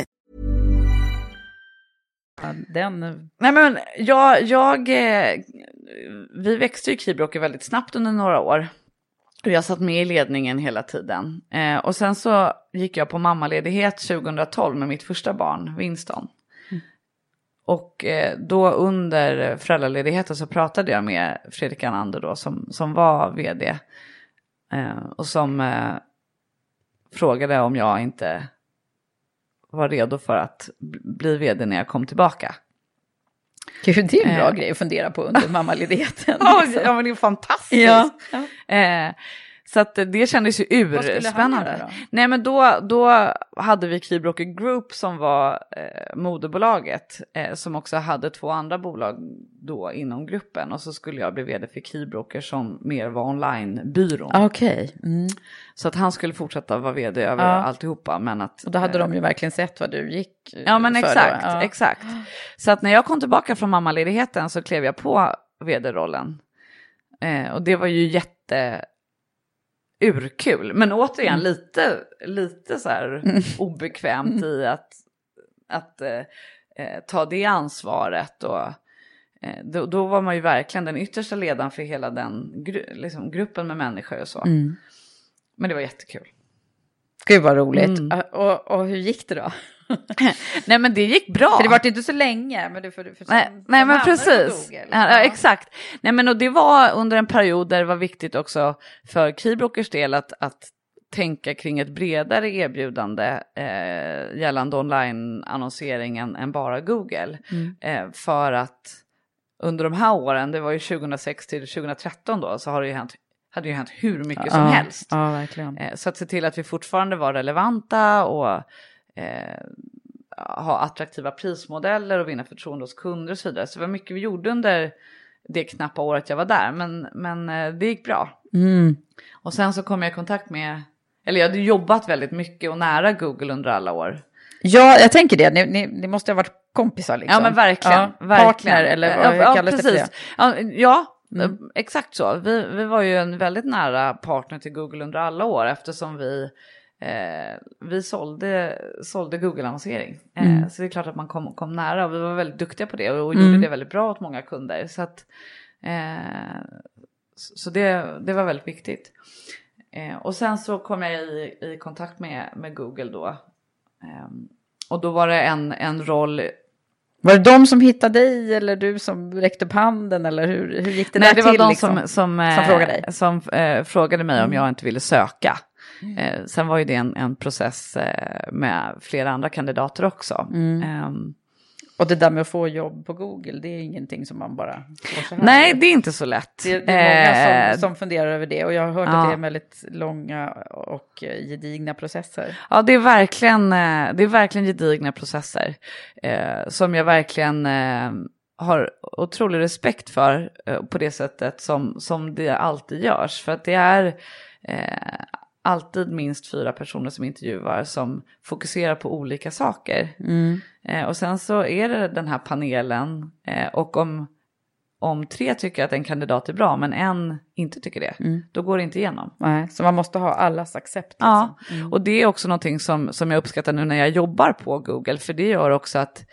Den... Nej men jag, jag eh, vi växte ju Kibroke väldigt snabbt under några år. Och jag satt med i ledningen hela tiden. Eh, och sen så gick jag på mammaledighet 2012 med mitt första barn, Winston. Och eh, då under föräldraledigheten så pratade jag med Fredrik Anander då som, som var vd. Eh, och som eh, frågade om jag inte var redo för att bli vd när jag kom tillbaka. Gud, det är en bra Eh. grej att fundera på under mammaledigheten. Ja, liksom. ja men det är fantastiskt. Ja. Eh, så att det kändes ju urspännande. Nej men då, då hade vi Keybroker Group som var eh, moderbolaget eh, som också hade två andra bolag då inom gruppen och så skulle jag bli vd för Keybroker som mer var onlinebyrån. Okej. Mm. Så att han skulle fortsätta vara vd över Ja. alltihopa men att... Och då hade eh, de ju verkligen sett vad du gick Ja men för då. exakt, Ja. exakt. Så att när jag kom tillbaka från mammaledigheten så klev jag på vd-rollen. Eh, och det var ju jätte urkul. Men återigen Mm. lite, lite så här obekvämt i att, att eh, eh, ta det ansvaret. Och, eh, då, då var man ju verkligen den yttersta ledaren för hela den gru- liksom, gruppen med människor och så. Mm. Men det var jättekul. Gud vad roligt. Mm. Och, och hur gick det då? Nej men det gick bra. För det var inte så länge. Men du, för, för, Nej, nej men precis. Google. Ja, exakt. Nej men och det var under en period där det var viktigt också för Keybrokers del att, att tänka kring ett bredare erbjudande eh, gällande online-annonsering än, än bara Google. Mm. Eh, för att under de här åren, det var ju 2006 till 2013 då, så har det ju hänt, hade ju hänt hur mycket som ja, helst. Ja, verkligen. Eh, Så att se till att vi fortfarande var relevanta och eh, ha attraktiva prismodeller och vinna förtroende hos kunder och så vidare. Så det var mycket vi gjorde under det knappa året jag var där, men, men eh, det gick bra. Mm. Och sen så kom jag i kontakt med, eller jag hade jobbat väldigt mycket och nära Google under alla år. Ja, jag tänker det. Ni, ni, ni måste ha varit kompisar liksom. Ja men verkligen. Ja, verkligen. Partner eller vad ja, ja, kallas det för precis. det? Ja, ja Mm. exakt så. Vi, vi var ju en väldigt nära partner till Google under alla år eftersom vi, eh, vi sålde, sålde Google-annonsering. Eh, Mm. Så det är klart att man kom, kom nära och vi var väldigt duktiga på det och Mm. gjorde det väldigt bra åt många kunder. Så, att, eh, så det, det var väldigt viktigt. Eh, och sen så kom jag i, i kontakt med, med Google då. Ehm, och då var det en, en roll Var det de som hittade dig eller du som räckte upp handen eller hur, hur gick det Nej, där det var till? de liksom? som, som, eh, Som frågade dig? som eh, frågade mig om Mm. jag inte ville söka. Eh, sen var ju det en, en process eh, med flera andra kandidater också. Mm. Ehm, Och det där med att få jobb på Google, det är ingenting som man bara får så här. nej, det är inte så lätt. Det, det är många Eh, som, som funderar över det och jag har hört ja. att det är väldigt långa och gedigna processer. Ja, det är verkligen, eh, det är verkligen gedigna processer eh, som jag verkligen har otrolig respekt för på det sättet som, som det alltid görs. För att det är eh, alltid minst fyra personer som intervjuar som fokuserar på olika saker. Mm. Eh, och sen så är det den här panelen eh, och om, om tre tycker att en kandidat är bra men en inte tycker det, Mm. då går det inte igenom. Nej, så man måste ha allas accept. Ja, Liksom. och det är också någonting som, som jag uppskattar nu när jag jobbar på Google, för det gör också att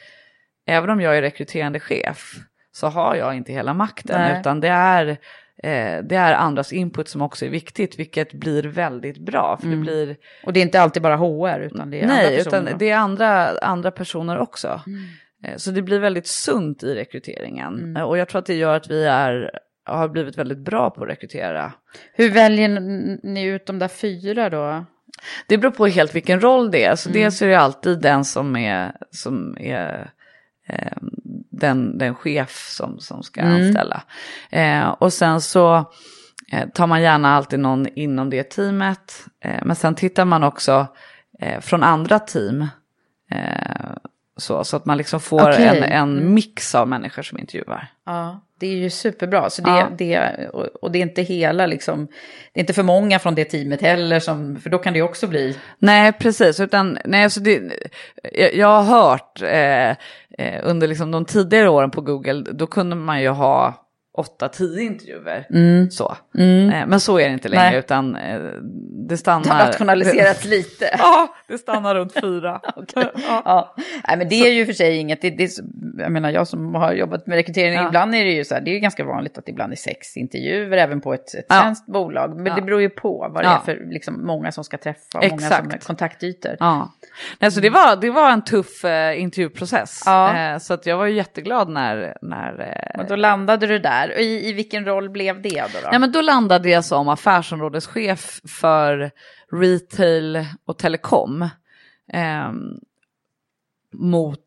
även om jag är rekryterande chef så har jag inte hela makten, Nej. utan det är, eh, det är andras input som också är viktigt, vilket blir väldigt bra, för det blir Och det är inte alltid bara HR utan det är andra Nej, personer. utan det är andra, andra personer också. Eh, Så det blir väldigt sunt i rekryteringen. Eh, Och jag tror att det gör att vi är, har blivit väldigt bra på att rekrytera. Hur väljer ni ut de där fyra då? Det beror på helt vilken roll det är. Så dels är det alltid den som är, som är eh, den, den chef som, som ska anställa. Eh, och sen så eh, tar man gärna alltid någon inom det teamet. Eh, men sen tittar man också eh, från andra team. Eh, så, så att man liksom får Okej. en, en mix av människor som intervjuar. Ja, det är ju superbra. Så det, Ja. det, och, och det är inte hela liksom, det är inte för många från det teamet heller, som, för då kan det ju också bli... Nej, precis. Utan, nej, alltså det, jag, jag har hört eh, Eh, under liksom de tidigare åren på Google, då kunde man ju ha 8-10 intervjuer. Så. Eh, men så är det inte längre, Mm. Nej. utan eh, det Det stannar... har rationaliserats lite. ja, det stannar runt fyra. Okej. Ja. Nej, men det är ju för sig inget, det, det jag menar jag som har jobbat med rekrytering, Ja. ibland är det ju så här, det är ju ganska vanligt att det ibland är sex intervjuer även på ett, ett Ja. svenskt bolag. Men Ja. det beror ju på vad det Ja. är för liksom, många som ska träffa, och många som Exakt. kontaktytor. Ja. Nej, så det, var, det var en tuff eh, intervjuprocess. Ja. Eh, så att jag var ju jätteglad när... när eh, Och då landade du där. Och i, i vilken roll blev det då? då? Nej, men då landade jag som affärsområdeschef för retail och telekom. ehm, mot,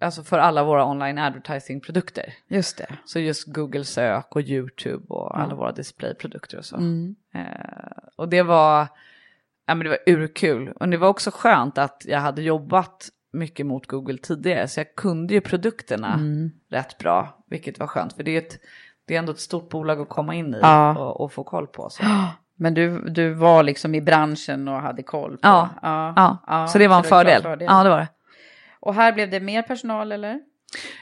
alltså för alla våra online advertising-produkter. Just det. Så just Google sök och YouTube och Ja. alla våra displayprodukter och så. Mm. Eh, och det var, ja, men det var urkul. Och det var också skönt att jag hade jobbat mycket mot Google tidigare. Så jag kunde ju produkterna Mm. rätt bra. Vilket var skönt. För det är, ett, det är ändå ett stort bolag att komma in i Ja. och, och få koll på. Så. Men du, du var liksom i branschen och hade koll på... Ja, ja, ja. så det var en fördel. klart Ja, det var det. Och här blev det mer personal eller?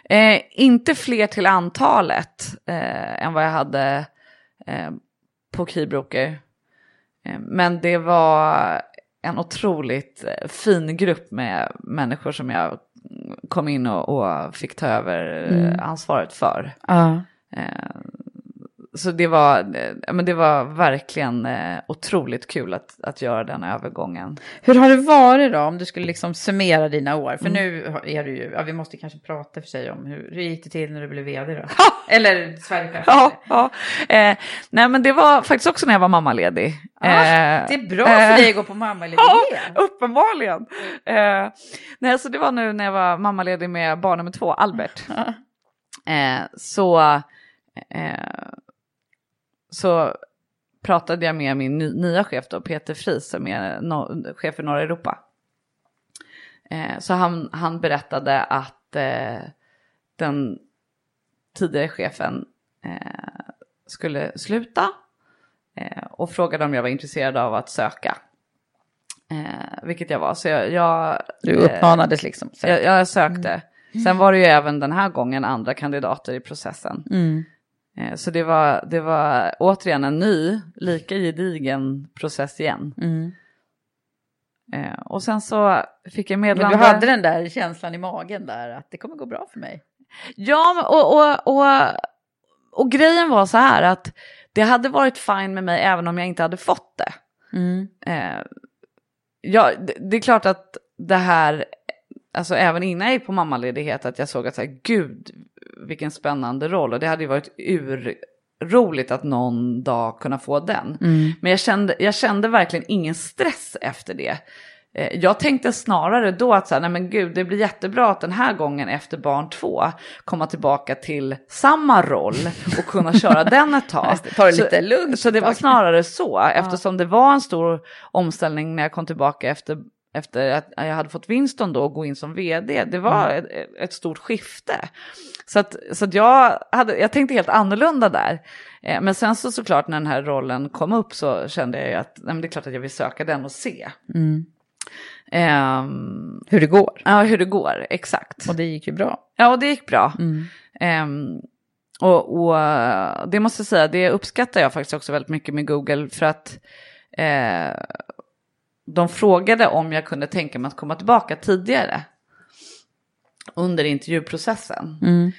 Eh, inte fler till antalet eh, än vad jag hade eh, på Keybroker. Eh, men det var en otroligt eh, fin grupp med människor som jag kom in och, och fick ta över eh, Mm. ansvaret för. Ja. Så det var, eh, men det var verkligen eh, otroligt kul att, att göra den övergången. Hur har det varit då, om du skulle liksom summera dina år? Mm. För nu är du ju, ja vi måste kanske prata för sig om hur, hur gick det till när du blev vd då? Eller Sverigechef? Ja, ja. Eh, nej men det var faktiskt också när jag var mammaledig. Ah, Eh, det är bra för eh, dig att gå på mammaledighet. Ja, uppenbarligen. Eh, nej, så det var nu när jag var mammaledig med barn nummer två, Albert. Eh, så, eh, så pratade jag med min ny, nya chef då, Peter Fries, som är no, chef för norra Europa. Eh, så han, han berättade att eh, den tidigare chefen eh, skulle sluta eh, och frågade om jag var intresserad av att söka. Eh, vilket jag var. Så jag, jag, Du eh, uppmanades liksom. Så. jag, jag sökte. Sen var det ju även den här gången andra kandidater i processen. Mm. Eh, så det var, det var återigen en ny, lika gedigen process igen. Mm. Eh, och sen så fick jag Men meddelande. du hade den där känslan i magen där att det kommer gå bra för mig. Ja, men- och, och, och, och grejen var så här att det hade varit fine med mig även om jag inte hade fått det. Mm. Eh, ja, det är klart att det här, alltså även innan jag gick på mammaledighet, att jag såg att så här, gud vilken spännande roll och det hade ju varit urroligt att någon dag kunna få den. Mm. Men jag kände, jag kände verkligen ingen stress efter det. Eh, Jag tänkte snarare då att så här, nej men gud, det blir jättebra att den här gången efter barn två komma tillbaka till samma roll och kunna köra den ett tag. Det, ta det Så- lite lugnt Så det ett var snarare så, eftersom det var en stor omställning när jag kom tillbaka efter, efter att jag hade fått Winston då och gå in som vd. Det var Mm. ett, ett stort skifte. Så, att, så att jag, hade, jag tänkte helt annorlunda där. Eh, Men sen så såklart när den här rollen kom upp så kände jag ju att nej, det är klart att jag vill söka den och se. Mm. Ehm, Hur det går. ja, hur det går, exakt. Och det gick ju bra. Ja, och det gick bra. Mm. Ehm, och, och det måste jag säga, det uppskattar jag faktiskt också väldigt mycket med Google för att eh, de frågade om jag kunde tänka mig att komma tillbaka tidigare under intervjuprocessen. Mm.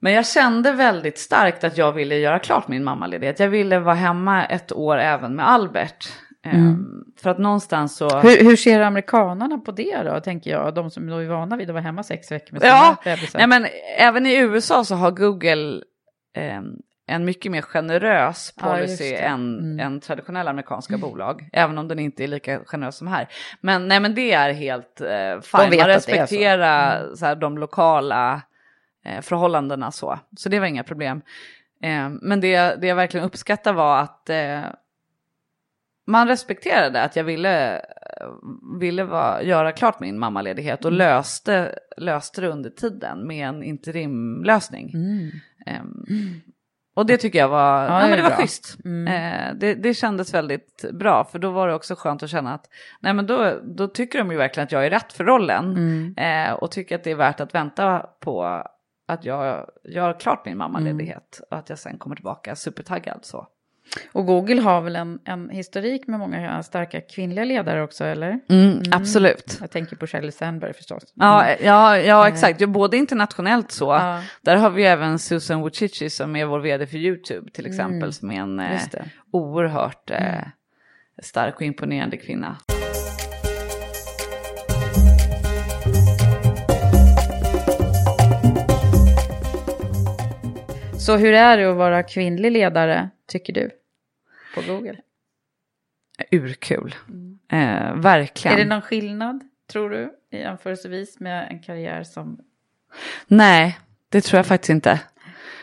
Men jag kände väldigt starkt att jag ville göra klart min mammaledighet. Jag ville vara hemma ett år även med Albert. Mm. För att någonstans så... Hur, hur ser amerikanerna på det då, tänker jag? De som är vana vid att vara hemma sex veckor med sina ja, bebisar. nej, men även i USA så har Google eh, en mycket mer generös Ja, policy det. än, Mm. än traditionella amerikanska bolag. Även om den inte är lika generös som här. Men, nej, men det är helt eh, fine. Man så. respekterar så här, de lokala eh, förhållandena så. Så det var inga problem. Eh, men det, det jag verkligen uppskattar var att eh, man respekterade att jag ville, ville vara, göra klart min mammaledighet Mm. och löste, löste det under tiden med en interimlösning. Mm. Ehm, och det tycker jag var, ja, det men det var bra. schysst. Mm. Eh, det, det kändes väldigt bra för då var det också skönt att känna att nej men då, då tycker de ju verkligen att jag är rätt för rollen. Mm. Eh, och tycker att det är värt att vänta på att jag gör klart min mammaledighet. Och att jag sen kommer tillbaka supertaggad så. Och Google har väl en, en historik med många starka kvinnliga ledare också, eller? Mm, Absolut. Jag tänker på Sheryl Sandberg förstås. Ja, ja, ja exakt. Ja, både internationellt så. Ja. Där har vi även Susan Wojcicki som är vår vd för YouTube till exempel. Mm. Som är en eh, oerhört eh, stark och imponerande kvinna. Så hur är det att vara kvinnlig ledare, tycker du? På Google? Urkul. Eh, verkligen. Är det någon skillnad, tror du, i jämförelsevis med en karriär som... Nej, det tror jag faktiskt inte.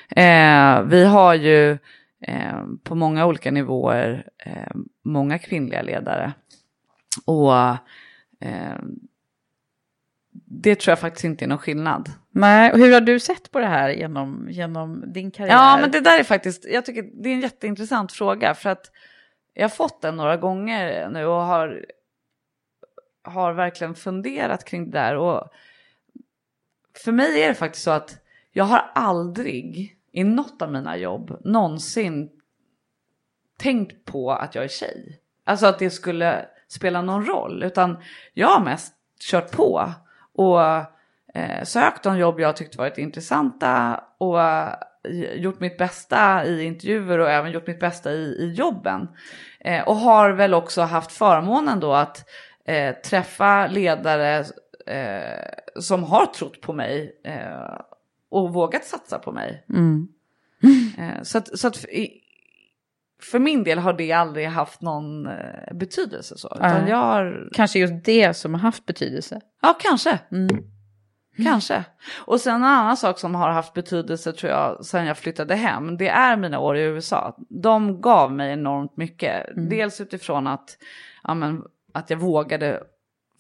Eh, vi har ju eh, på många olika nivåer eh, många kvinnliga ledare. Och eh, det tror jag faktiskt inte är någon skillnad. Nej, och hur har du sett på det här genom, genom din karriär? Ja, men det där är faktiskt, jag tycker det är en jätteintressant fråga för att jag har fått den några gånger nu och har, har verkligen funderat kring det där. Och för mig är det faktiskt så att jag har aldrig i något av mina jobb någonsin tänkt på att jag är tjej. Alltså att det skulle spela någon roll, utan jag har mest kört på och eh, sökt de jobb jag tyckte varit intressanta och eh, gjort mitt bästa i intervjuer och även gjort mitt bästa i, i jobben. Eh, och har väl också haft förmånen då att eh, träffa ledare eh, som har trott på mig eh, och vågat satsa på mig. Mm. Eh, så att, så att i, för min del har det aldrig haft någon eh, betydelse så. Utan jag har, Kanske just det som har haft betydelse. ja kanske. Mm. Kanske. Och sen en annan sak som har haft betydelse tror jag sen jag flyttade hem. Det är mina år i USA. De gav mig enormt mycket. Dels utifrån att, ja, men, att jag vågade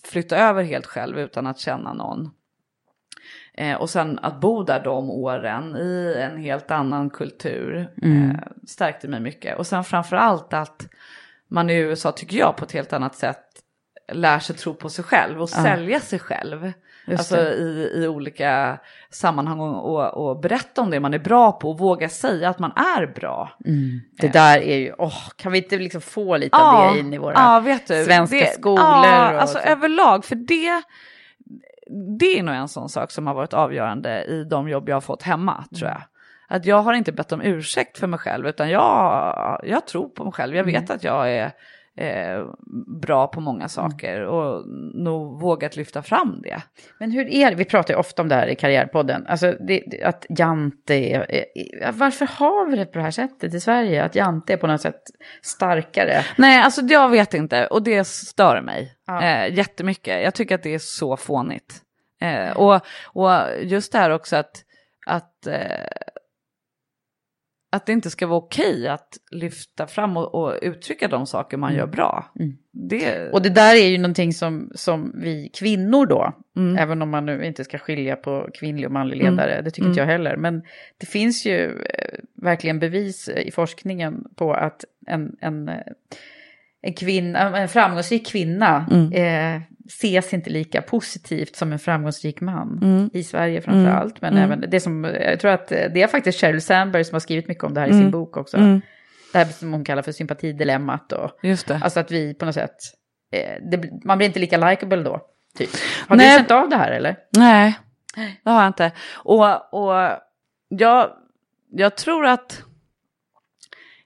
flytta över helt själv utan att känna någon. Eh, och sen att bo där de åren i en helt annan kultur eh, stärkte mig mycket. Och sen framför allt att man i USA, tycker jag, på ett helt annat sätt lär sig tro på sig själv och sälja sig själv. Just alltså det. i, i olika sammanhang och, och, berätta om det man är bra på och våga säga att man är bra. Det där är ju, åh, kan vi inte liksom få lite av det in i våra ja, svenska det, skolor? Ja, alltså så? överlag, för det, det är nog en sån sak som har varit avgörande i de jobb jag har fått hemma, tror jag. Att jag har inte bett om ursäkt för mig själv, utan jag, jag tror på mig själv. Jag vet att jag är eh, bra på många saker och nog vågat lyfta fram det. Men hur är det, vi pratar ju ofta om det här i Karriärpodden, alltså det, det, att Jante är, är, varför har vi det på det här sättet i Sverige? Att Jante är på något sätt starkare? Nej, alltså jag vet inte och det stör mig Ja. eh, jättemycket. Jag tycker att det är så fånigt. Eh, och, och just det här också att, att, eh, att det inte ska vara okej att lyfta fram och, och uttrycka de saker man gör bra. Det, Och det där är ju någonting som, som vi kvinnor då, Mm. även om man nu inte ska skilja på kvinnlig och manlig ledare, det tycker inte jag heller, men det finns ju eh, verkligen bevis i forskningen på att en, en, eh, en, kvinna, en framgångsrik kvinna Mm. eh, ses inte lika positivt som en framgångsrik man. Mm. I Sverige framför Mm. allt. Men Mm. även det som, jag tror att det är faktiskt Sheryl Sandberg som har skrivit mycket om det här i sin Mm. bok också. Mm. Det här som hon kallar för sympatidilemmat. Och, Just det. Alltså att vi på något sätt, eh, det, man blir inte lika likable då. Typ. Har Nej. du känt av det här eller? Nej, det har jag inte. Och, och jag, jag tror att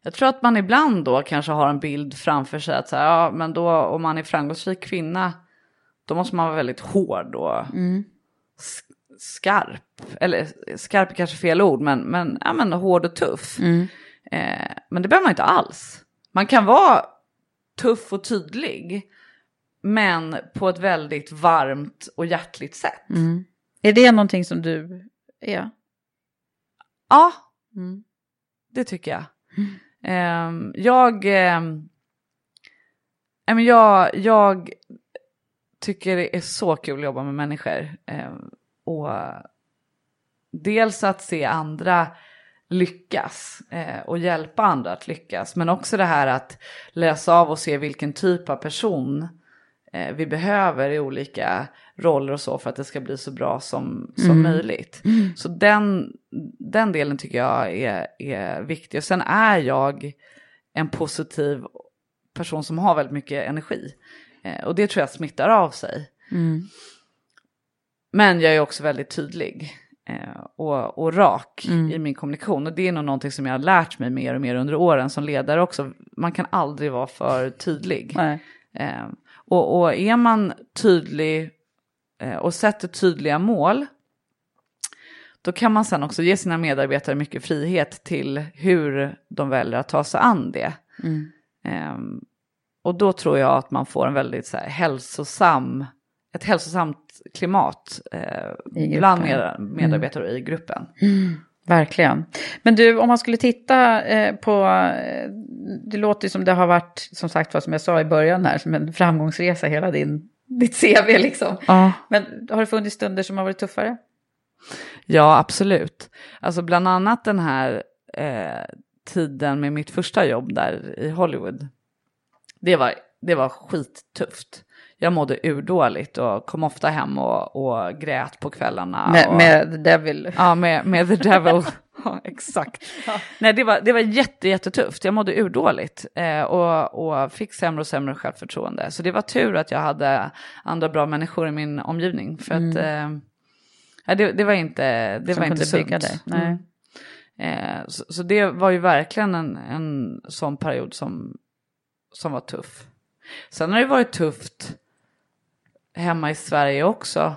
jag tror att man ibland då kanske har en bild framför sig att så här, ja, men då om man är framgångsrik kvinna då måste man vara väldigt hård och s- skarp. Eller skarp är kanske fel ord, men, men, ja, men hård och tuff. Eh, men det behöver man inte alls. Man kan vara tuff och tydlig, men på ett väldigt varmt och hjärtligt sätt. Är det någonting som du är? Ja, Mm. det tycker jag. Ehm, jag, ehm, nej, men jag, jag tycker det är så kul att jobba med människor. Ehm, och dels att se andra lyckas eh, och hjälpa andra att lyckas. Men också det här att läsa av och se vilken typ av person eh, vi behöver i olika roller och så för att det ska bli så bra som, som Mm. möjligt. Så den, den delen tycker jag är, är viktig. Och sen är jag en positiv person som har väldigt mycket energi. Eh, och det tror jag smittar av sig. Mm. Men jag är också väldigt tydlig eh, och, och rak Mm. i min kommunikation. Och det är nog någonting som jag har lärt mig mer och mer under åren som ledare också. Man kan aldrig vara för tydlig. Eh, och, och är man tydlig och sätter tydliga mål då kan man sen också ge sina medarbetare mycket frihet till hur de väljer att ta sig an det. Mm. Ehm, och då tror jag att man får en väldigt så här, hälsosam, ett hälsosamt klimat eh, bland med, medarbetare och i gruppen. Verkligen. Men du, om man skulle titta eh, på, eh, det låter ju som det har varit, som sagt vad som jag sa i början här, som en framgångsresa hela din, ditt CV liksom. Ja. Men har det funnits stunder som har varit tuffare? Ja, absolut. Alltså bland annat den här eh, tiden med mitt första jobb där i Hollywood. Det var, det var skittufft. Jag mådde urdåligt och kom ofta hem och, och grät på kvällarna. Med, och, med The Devil? Ja, med, med The Devil. ja, exakt. Nej, det var, det var jätte, jättetufft. Jag mådde urdåligt eh, och, och fick sämre och sämre självförtroende. Så det var tur att jag hade andra bra människor i min omgivning. För att eh, ja, det, det var inte, det Som var inte sunt. dig. Nej. Mm. Eh, så, så det var ju verkligen en, en sån period som, som var tuff. Sen har det varit tufft hemma i Sverige också.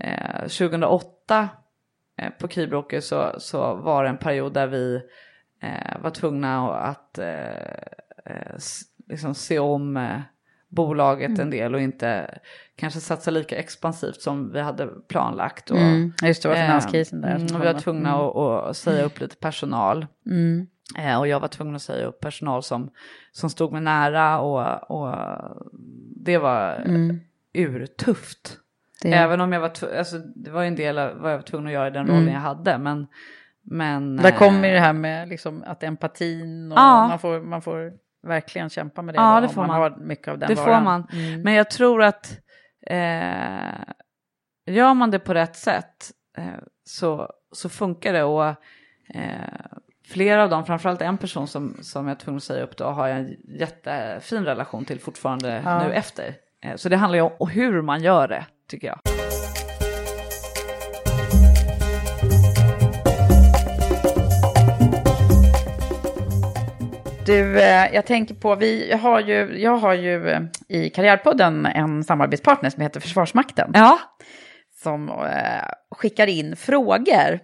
Eh, 2008 eh, på Keybrokers så, så var det en period där vi eh, var tvungna att eh, eh, liksom se om eh, bolaget en del och inte kanske satsa lika expansivt som vi hade planlagt. Och, Mm, just det, var eh, finanskrisen där mm, och vi var tvungna Mm. att, att säga upp lite personal. Mm. Eh, och jag var tvungen att säga upp personal som, som stod mig nära och, och det var Mm. urtufft. Det- Även om jag var, alltså, det var en del av vad jag var tvungen att göra i den rollen Mm. jag hade. Men, men Där kommer eh, ju det här med liksom att empatin och Ja. man, får, man får verkligen kämpa med det. Ja, då, det får man. man. har mycket av den Det varan. får man. Mm. Men jag tror att eh, gör man det på rätt sätt eh, så, så funkar det. Och eh, flera av dem, framförallt en person som, som jag är tvungen att säga upp då, har jag en jättefin relation till fortfarande Ja. nu efter. Eh, så det handlar ju om hur man gör det, tycker jag. Du, eh, jag tänker på, vi har ju, jag har ju eh, i Karriärpodden en samarbetspartner som heter Försvarsmakten. Ja. Som skickar in frågor.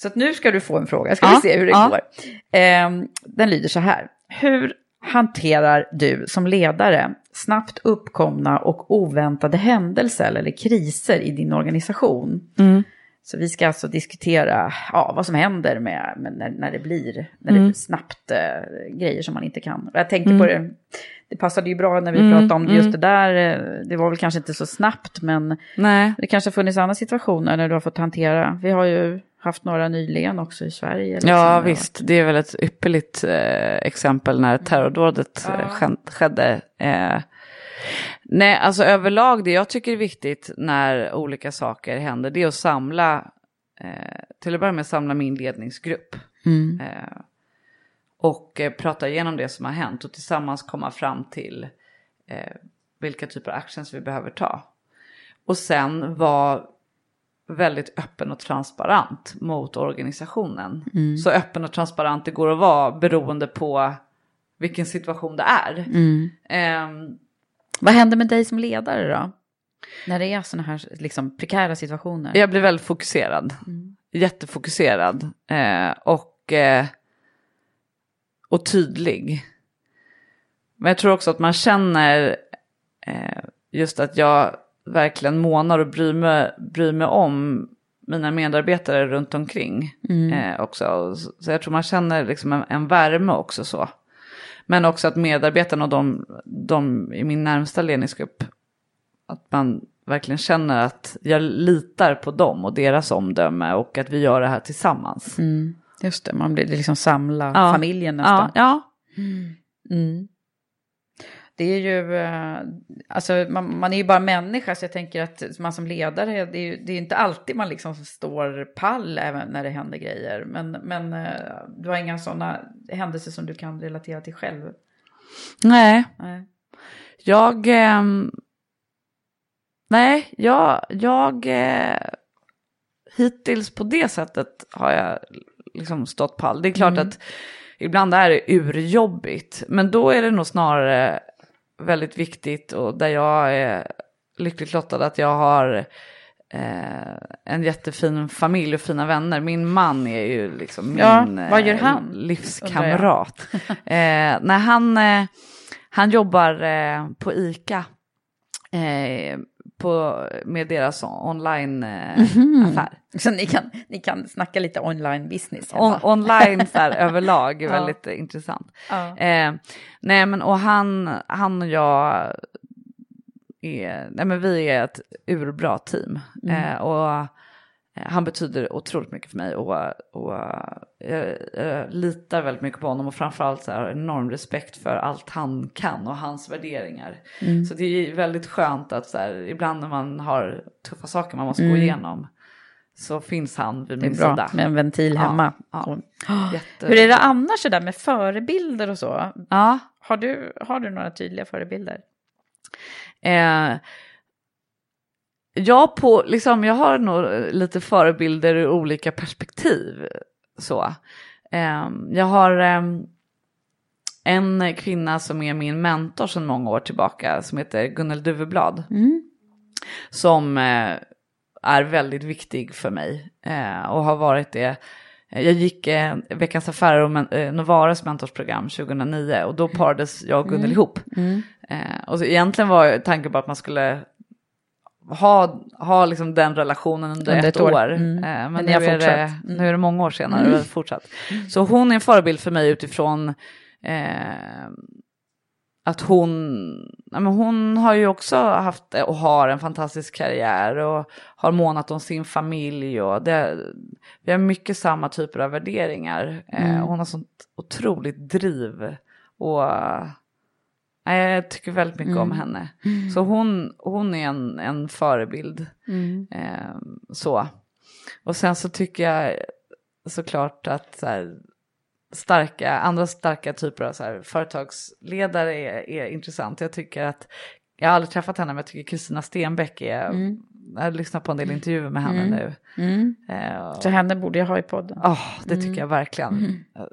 Så att nu ska du få en fråga, ska Ja, vi se hur det ja. går. Eh, den lyder så här. Hur hanterar du som ledare snabbt uppkomna och oväntade händelser eller kriser i din organisation? Mm. Så vi ska alltså diskutera ja, vad som händer med, med när, när det blir när det Mm. blir snabbt eh, grejer som man inte kan. Och jag tänkte Mm. på det, det passade ju bra när vi Mm, pratade om det, just mm. det där. eh, Det var väl kanske inte så snabbt, men Nej. det kanske funnits andra situationer när du har fått hantera. Vi har ju haft några nyligen också i Sverige. liksom. Ja visst, det är väl ett ypperligt eh, exempel när terrordådet eh, sk- skedde. Eh, Nej, alltså överlag det jag tycker är viktigt när olika saker händer det är att samla, eh, till att börja med samla min ledningsgrupp. Mm. Eh, och eh, prata igenom det som har hänt och tillsammans komma fram till eh, vilka typer av actions vi behöver ta. Och sen vara väldigt öppen och transparent mot organisationen. Mm. Så öppen och transparent det går att vara beroende på vilken situation det är. Mm. Vad händer med dig som ledare då? När det är sådana här liksom, prekära situationer? Jag blir väldigt fokuserad. Jättefokuserad. Eh, och, eh, och tydlig. Men jag tror också att man känner eh, just att jag verkligen månar och bryr mig, bryr mig om mina medarbetare runt omkring eh, också. Så, så jag tror man känner liksom en, en värme också så. Men också att medarbetarna och de, de i min närmsta ledningsgrupp, att man verkligen känner att jag litar på dem och deras omdöme och att vi gör det här tillsammans. Mm. Just det, man blir liksom samla Ja. familjen Ja, nästan. ja. Mm. Det är ju, eh, alltså man, man är ju bara människa så jag tänker att man som ledare, det är ju det är inte alltid man liksom står pall även när det händer grejer. Men, men eh, du har inga sådana händelser som du kan relatera till själv? Nej, Nej. jag... ehm, nej, jag... jag eh, hittills på det sättet har jag liksom stått pall. Det är klart att ibland är det urjobbigt. Men då är det nog snarare väldigt viktigt och där jag är lyckligt lottad att jag har eh, en jättefin familj och fina vänner. Min man är ju liksom min Ja, eh, livskamrat. eh, när han, eh, han jobbar eh, på ICA eh, på, med deras online-affär. Så ni kan, ni kan snacka lite online business On, online så här, överlag är Ja. väldigt eh, intressant. Ja. Eh, nej men och han, han och jag är, nej men vi är ett urbra team. Mm. Eh, och eh, han betyder otroligt mycket för mig och, och jag, jag litar väldigt mycket på honom och framförallt så här, enorm respekt för allt han kan och hans värderingar. Mm. Så det är väldigt skönt att så här, ibland när man har tuffa saker man måste gå Mm. igenom så finns han vid Det är min bra sida. med en ventil Ja, hemma. ja. Så. Jätte- Hur är det annars så där med förebilder och så? Ja. Har du, har du några tydliga förebilder? Eh, jag, på, liksom, jag har nog lite förebilder ur olika perspektiv. Så. Eh, jag har eh, en kvinna som är min mentor sedan många år tillbaka som heter Gunnel Duveblad. Som eh, är väldigt viktig för mig eh, och har varit det. Jag gick eh, Veckans Affärer och eh, Novaras mentorsprogram 2009 och då parades jag och Gunnel ihop. Eh, och så egentligen var tanken på att man skulle ha, ha liksom den relationen under, Under ett, ett år. år. Mm. Eh, men Men nu är, det, fortsatt. Mm. nu är det många år senare och vi har fortsatt. Så hon är en förebild för mig utifrån eh, att hon, ja, men hon har ju också haft och har en fantastisk karriär och har månat om sin familj och det, vi har mycket samma typer av värderingar. Eh, Mm. hon har sånt otroligt driv och jag tycker väldigt mycket om henne. Så hon, hon är en, en förebild. Eh, så. Och sen så tycker jag såklart att så här, starka, andra starka typer av så här, företagsledare är, är intressant. Jag tycker att, jag har aldrig träffat henne men jag tycker Kristina Stenbeck är, jag har lyssnat på en del intervjuer med henne nu. Eh, Så henne borde jag ha i podden. åh, det tycker jag verkligen. Uh,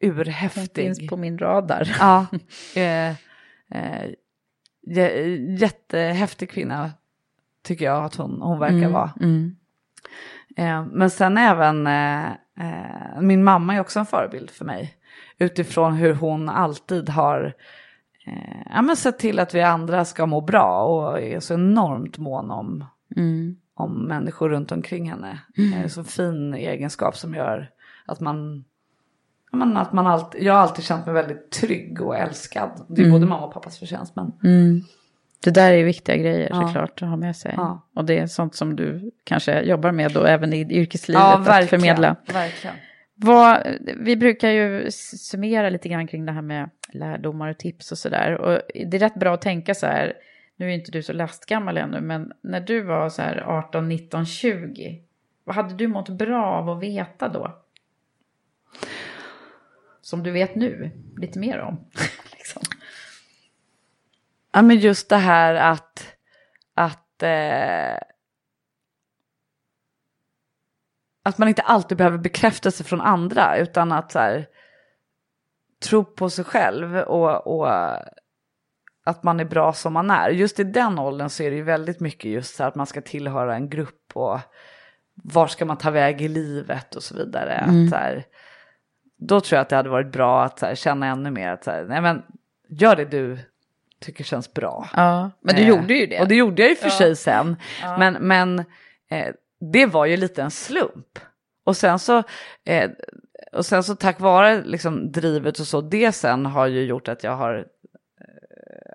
Hon urhäftig. finns på min radar. Ja, eh, eh, jä- jättehäftig kvinna tycker jag att hon, hon verkar vara. Mm. Eh, men sen även, eh, eh, min mamma är också en förebild för mig. Utifrån hur hon alltid har eh, ja, men sett till att vi andra ska må bra och är så enormt mån om, Mm. om människor runt omkring henne. Eh, så fin egenskap som gör att man, men att man alltid, jag har alltid känt mig väldigt trygg och älskad. Det är både mamma och pappas förtjänst men Mm. Det där är viktiga grejer Ja. såklart att ha med sig. Ja. Och det är sånt som du kanske jobbar med då även i yrkeslivet ja, att verkligen, förmedla. verkligen. Vad, vi brukar ju summera lite grann kring det här med lärdomar och tips och sådär. Och det är rätt bra att tänka så här, nu är inte du så lastgammal ännu, men när du var så här 18, 19, 20, vad hade du mått bra av att veta då? Som du vet nu, lite mer om. liksom. Ja, men just det här att, att, eh, att man inte alltid behöver bekräftelse från andra utan att så här, tro på sig själv och, och att man är bra som man är. Just i den åldern så är det ju väldigt mycket just så här att man ska tillhöra en grupp och var ska man ta väg i livet och så vidare. Mm. Att, så här, då tror jag att det hade varit bra att här, känna ännu mer att så här, nej men gör det du tycker känns bra. Ja, men du Eh, gjorde ju det. Och det gjorde jag ju för Ja. sig sen. Men, men eh, det var ju lite en slump. Och sen så, eh, och sen så tack vare liksom drivet och så, det sen har ju gjort att jag har ja,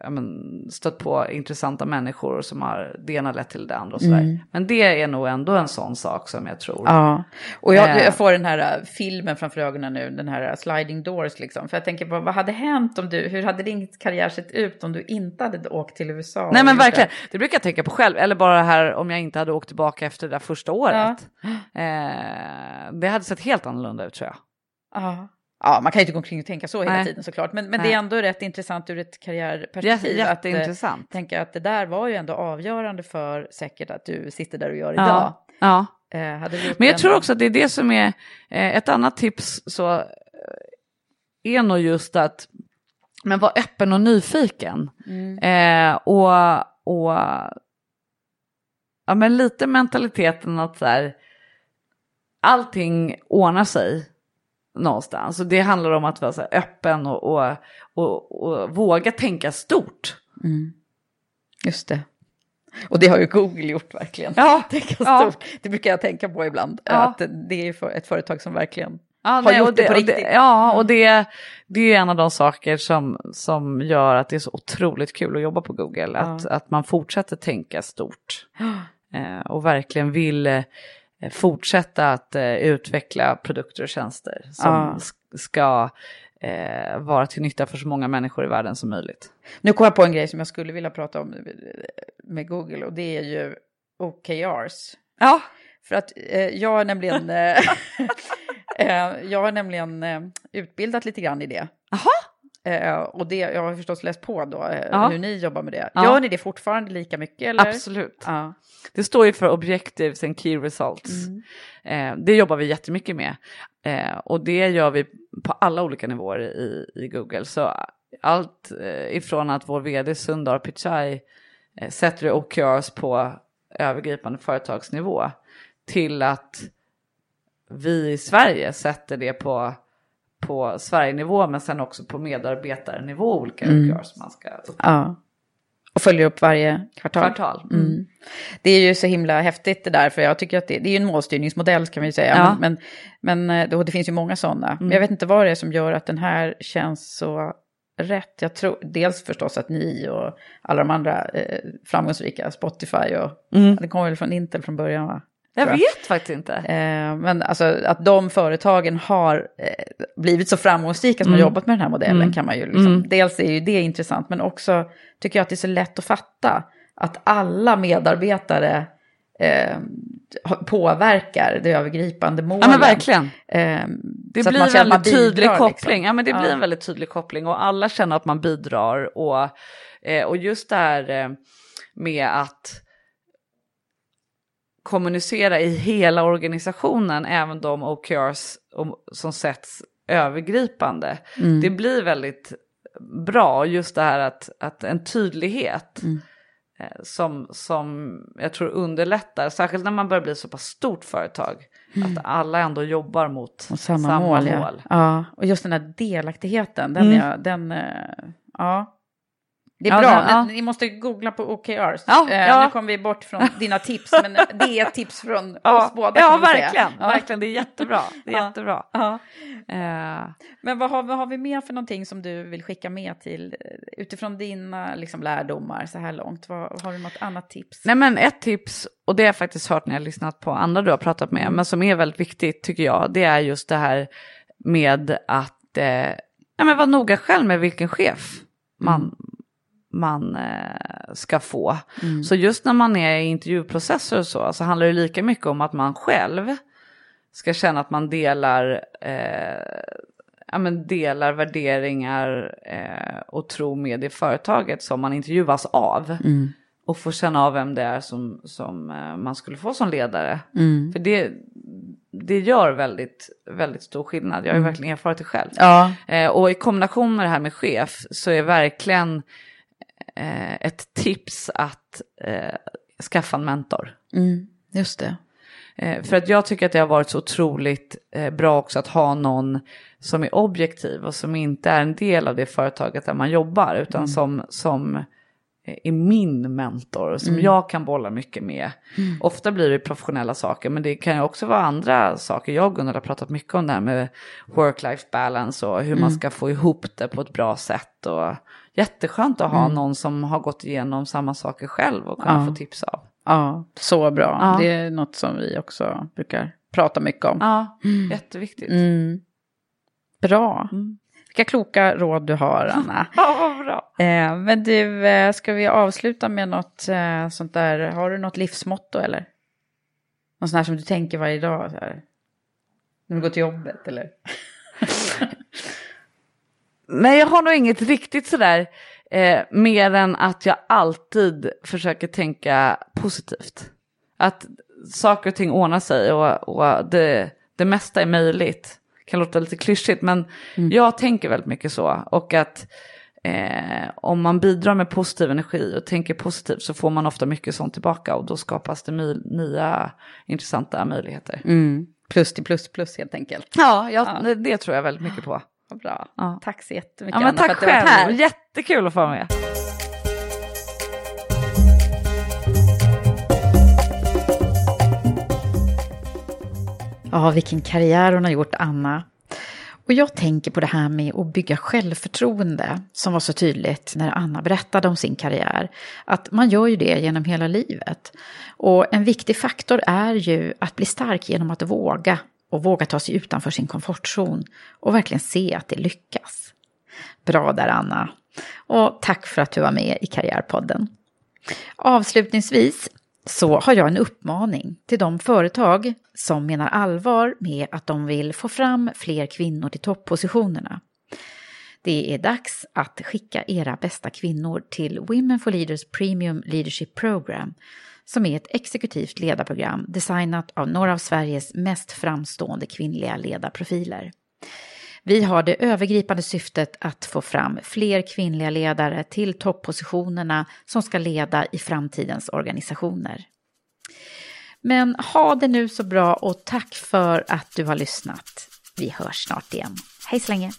men, stött på intressanta människor som har det ena lett till det andra och sådär. Mm. Men det är nog ändå en sån sak som jag tror. Ja, och jag, Eh. jag får den här uh, filmen framför ögonen nu, den här uh, sliding doors liksom. För jag tänker på, vad hade hänt om du, hur hade din karriär sett ut om du inte hade åkt till USA? Nej men verkligen, det? det brukar jag tänka på själv. Eller bara här om jag inte hade åkt tillbaka efter det där första året. Eh, det hade sett helt annorlunda ut tror jag. Ja. Ja, man kan ju inte gå omkring och tänka så hela Nej. tiden såklart. Men, men Nej. det är ändå rätt intressant ur ett karriärperspektiv. Jätte- att, eh, jätteintressant. tänka att det där var ju ändå avgörande för säkert att du sitter där du gör Ja. idag. Ja. Eh, gjort Men jag tror också att det är det som är eh, ett annat tips så är nog just att men var öppen och nyfiken. Mm. Eh, och, och ja, men lite mentaliteten att så här, allting ordnar sig någonstans. Och det handlar om att vara så öppen och, och, och, och våga tänka stort. Mm. Just det. Och det har ju Google gjort verkligen. Ja, Tänka ja. stort. Det brukar jag tänka på ibland. Ja. Att det är ett företag som verkligen Ja, har nej, gjort och det, på och riktigt. ja, och det, det är en av de saker som, som gör att det är så otroligt kul att jobba på Google. Att, att man fortsätter tänka stort. Eh, och verkligen vill fortsätta att eh, utveckla produkter och tjänster som sk- ska eh, vara till nytta för så många människor i världen som möjligt. Nu kom jag på en grej som jag skulle vilja prata om med Google och det är ju OKRs. Ja, För att eh, jag har nämligen, eh, eh, jag har nämligen eh, utbildat lite grann i det. Jaha. Eh, och det, jag har förstås läst på då eh, Ja. hur ni jobbar med det. Ja. Gör ni det fortfarande lika mycket? Eller? absolut. Ja. Det står ju för Objectives and Key Results. Eh, det jobbar vi jättemycket med. Eh, och det gör vi på alla olika nivåer i, i Google. Så allt eh, ifrån att vår vd Sundar Pichai eh, sätter OKRs på övergripande företagsnivå till att vi i Sverige sätter det på, på Sverigenivå men sen också på medarbetarnivå olika OKRs man ska upp ja. Och följer upp varje kvartal. kvartal. Mm. Det är ju så himla häftigt det där, för jag tycker att det, det är ju en målstyrningsmodell kan vi ju säga. Ja. Men, men, men då, det finns ju många sådana. Men Mm. jag vet inte vad det är som gör att den här känns så rätt. Jag tror dels förstås att ni och alla de andra eh, framgångsrika, Spotify och Mm. det kommer väl från Intel från början va? Jag vet faktiskt inte. Eh, men alltså att de företagen har eh, blivit så framgångsrika som har Mm. jobbat med den här modellen Mm. kan man ju liksom, Mm. dels är ju det intressant men också tycker jag att det är så lätt att fatta att alla medarbetare eh, påverkar det övergripande målet. Ja men verkligen. Eh, Det blir en väldigt tydlig bidrar, koppling. liksom. Ja, men det blir Ja. en väldigt tydlig koppling och alla känner att man bidrar. Och, eh, och just det här eh, med att kommunicera i hela organisationen, även de OKRs om- som sätts övergripande. Mm. Det blir väldigt bra, just det här att, att en tydlighet Mm. eh, som, som jag tror underlättar, särskilt när man börjar bli så pass stort företag, att alla ändå jobbar mot Och samma, mål, ja. ja. Och just den här delaktigheten, den, Mm. är, den eh, ja. Det är Ja, bra, ja. men ni måste googla på OKRs. Ja, Eh, ja. Nu kommer vi bort från dina tips, men det är ett tips från Ja, oss båda. ja verkligen, Ja. verkligen. Det är jättebra. Det är Ja. jättebra. Ja. Eh, Men vad har, vad har vi mer för någonting som du vill skicka med till, eh, utifrån dina liksom, lärdomar så här långt? Vad, har du något annat tips? nej men ett tips, och det har jag faktiskt hört när jag lyssnat på andra du har pratat med, Mm. men som är väldigt viktigt tycker jag, det är just det här med att eh, ja, men vara noga själv med vilken chef man, man eh, ska få. Så just när man är i intervjuprocesser och så, så handlar det lika mycket om att man själv ska känna att man delar, eh, ja, men delar värderingar eh, och tro med det företaget som man intervjuas av. Och få känna av vem det är som, som eh, man skulle få som ledare. För det, det gör väldigt, väldigt stor skillnad. Jag har ju verkligen erfarit det själv. Ja. Eh, och i kombination med det här med chef så är verkligen eh, ett tips att eh, skaffa en mentor. Mm, just det. Eh, för att jag tycker att det har varit så otroligt eh, bra också att ha någon som är objektiv och som inte är en del av det företaget där man jobbar utan som, som eh, är min mentor som jag kan bolla mycket med. Ofta blir det professionella saker men det kan ju också vara andra saker. Jag och Gunnar har pratat mycket om det här med work-life balance och hur man ska få ihop det på ett bra sätt. Och jätteskönt att ha någon som har gått igenom samma saker själv och kunna Ja. få tips av. Ja, så bra. Ja. Det är något som vi också brukar prata mycket om. Ja, jätteviktigt. Mm. Bra. Mm. Vilka kloka råd du har, Anna. Ja, vad bra. eh, men du, eh, ska vi avsluta med något eh, sånt där? Har du något livsmotto eller? Något sånt här som du tänker varje dag? Så här? När du går till jobbet eller? Nej, jag har nog inget riktigt sådär. Eh, mer än att jag alltid försöker tänka positivt. Att saker och ting ordnar sig och, och det, det mesta är möjligt. Kan låta lite klyschigt men jag tänker väldigt mycket så. Och att eh, om man bidrar med positiv energi och tänker positivt så får man ofta mycket sånt tillbaka och då skapas det nya intressanta möjligheter. Mm. Plus till plus plus helt enkelt. Ja, jag, Det, det tror jag väldigt mycket på. Vad bra. Ja. Tack så jättemycket Ja, men Anna tack för att du själv, här. jättekul att få vara med. Ja, vilken karriär hon har gjort, Anna. Och jag tänker på det här med att bygga självförtroende som var så tydligt när Anna berättade om sin karriär. Att man gör ju det genom hela livet. Och en viktig faktor är ju att bli stark genom att våga och våga ta sig utanför sin komfortzon och verkligen se att det lyckas. Bra där Anna. Och tack för att du var med i Karriärpodden. Avslutningsvis så har jag en uppmaning till de företag som menar allvar med att de vill få fram fler kvinnor till toppositionerna. Det är dags att skicka era bästa kvinnor till Women for Leaders Premium Leadership Program som är ett exekutivt ledarprogram designat av några av Sveriges mest framstående kvinnliga ledarprofiler. Vi har det övergripande syftet att få fram fler kvinnliga ledare till toppositionerna som ska leda i framtidens organisationer. Men ha det nu så bra och tack för att du har lyssnat. Vi hörs snart igen. Hej så länge!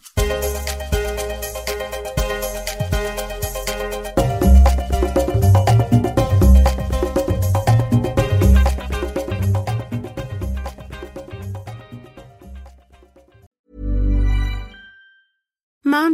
Um.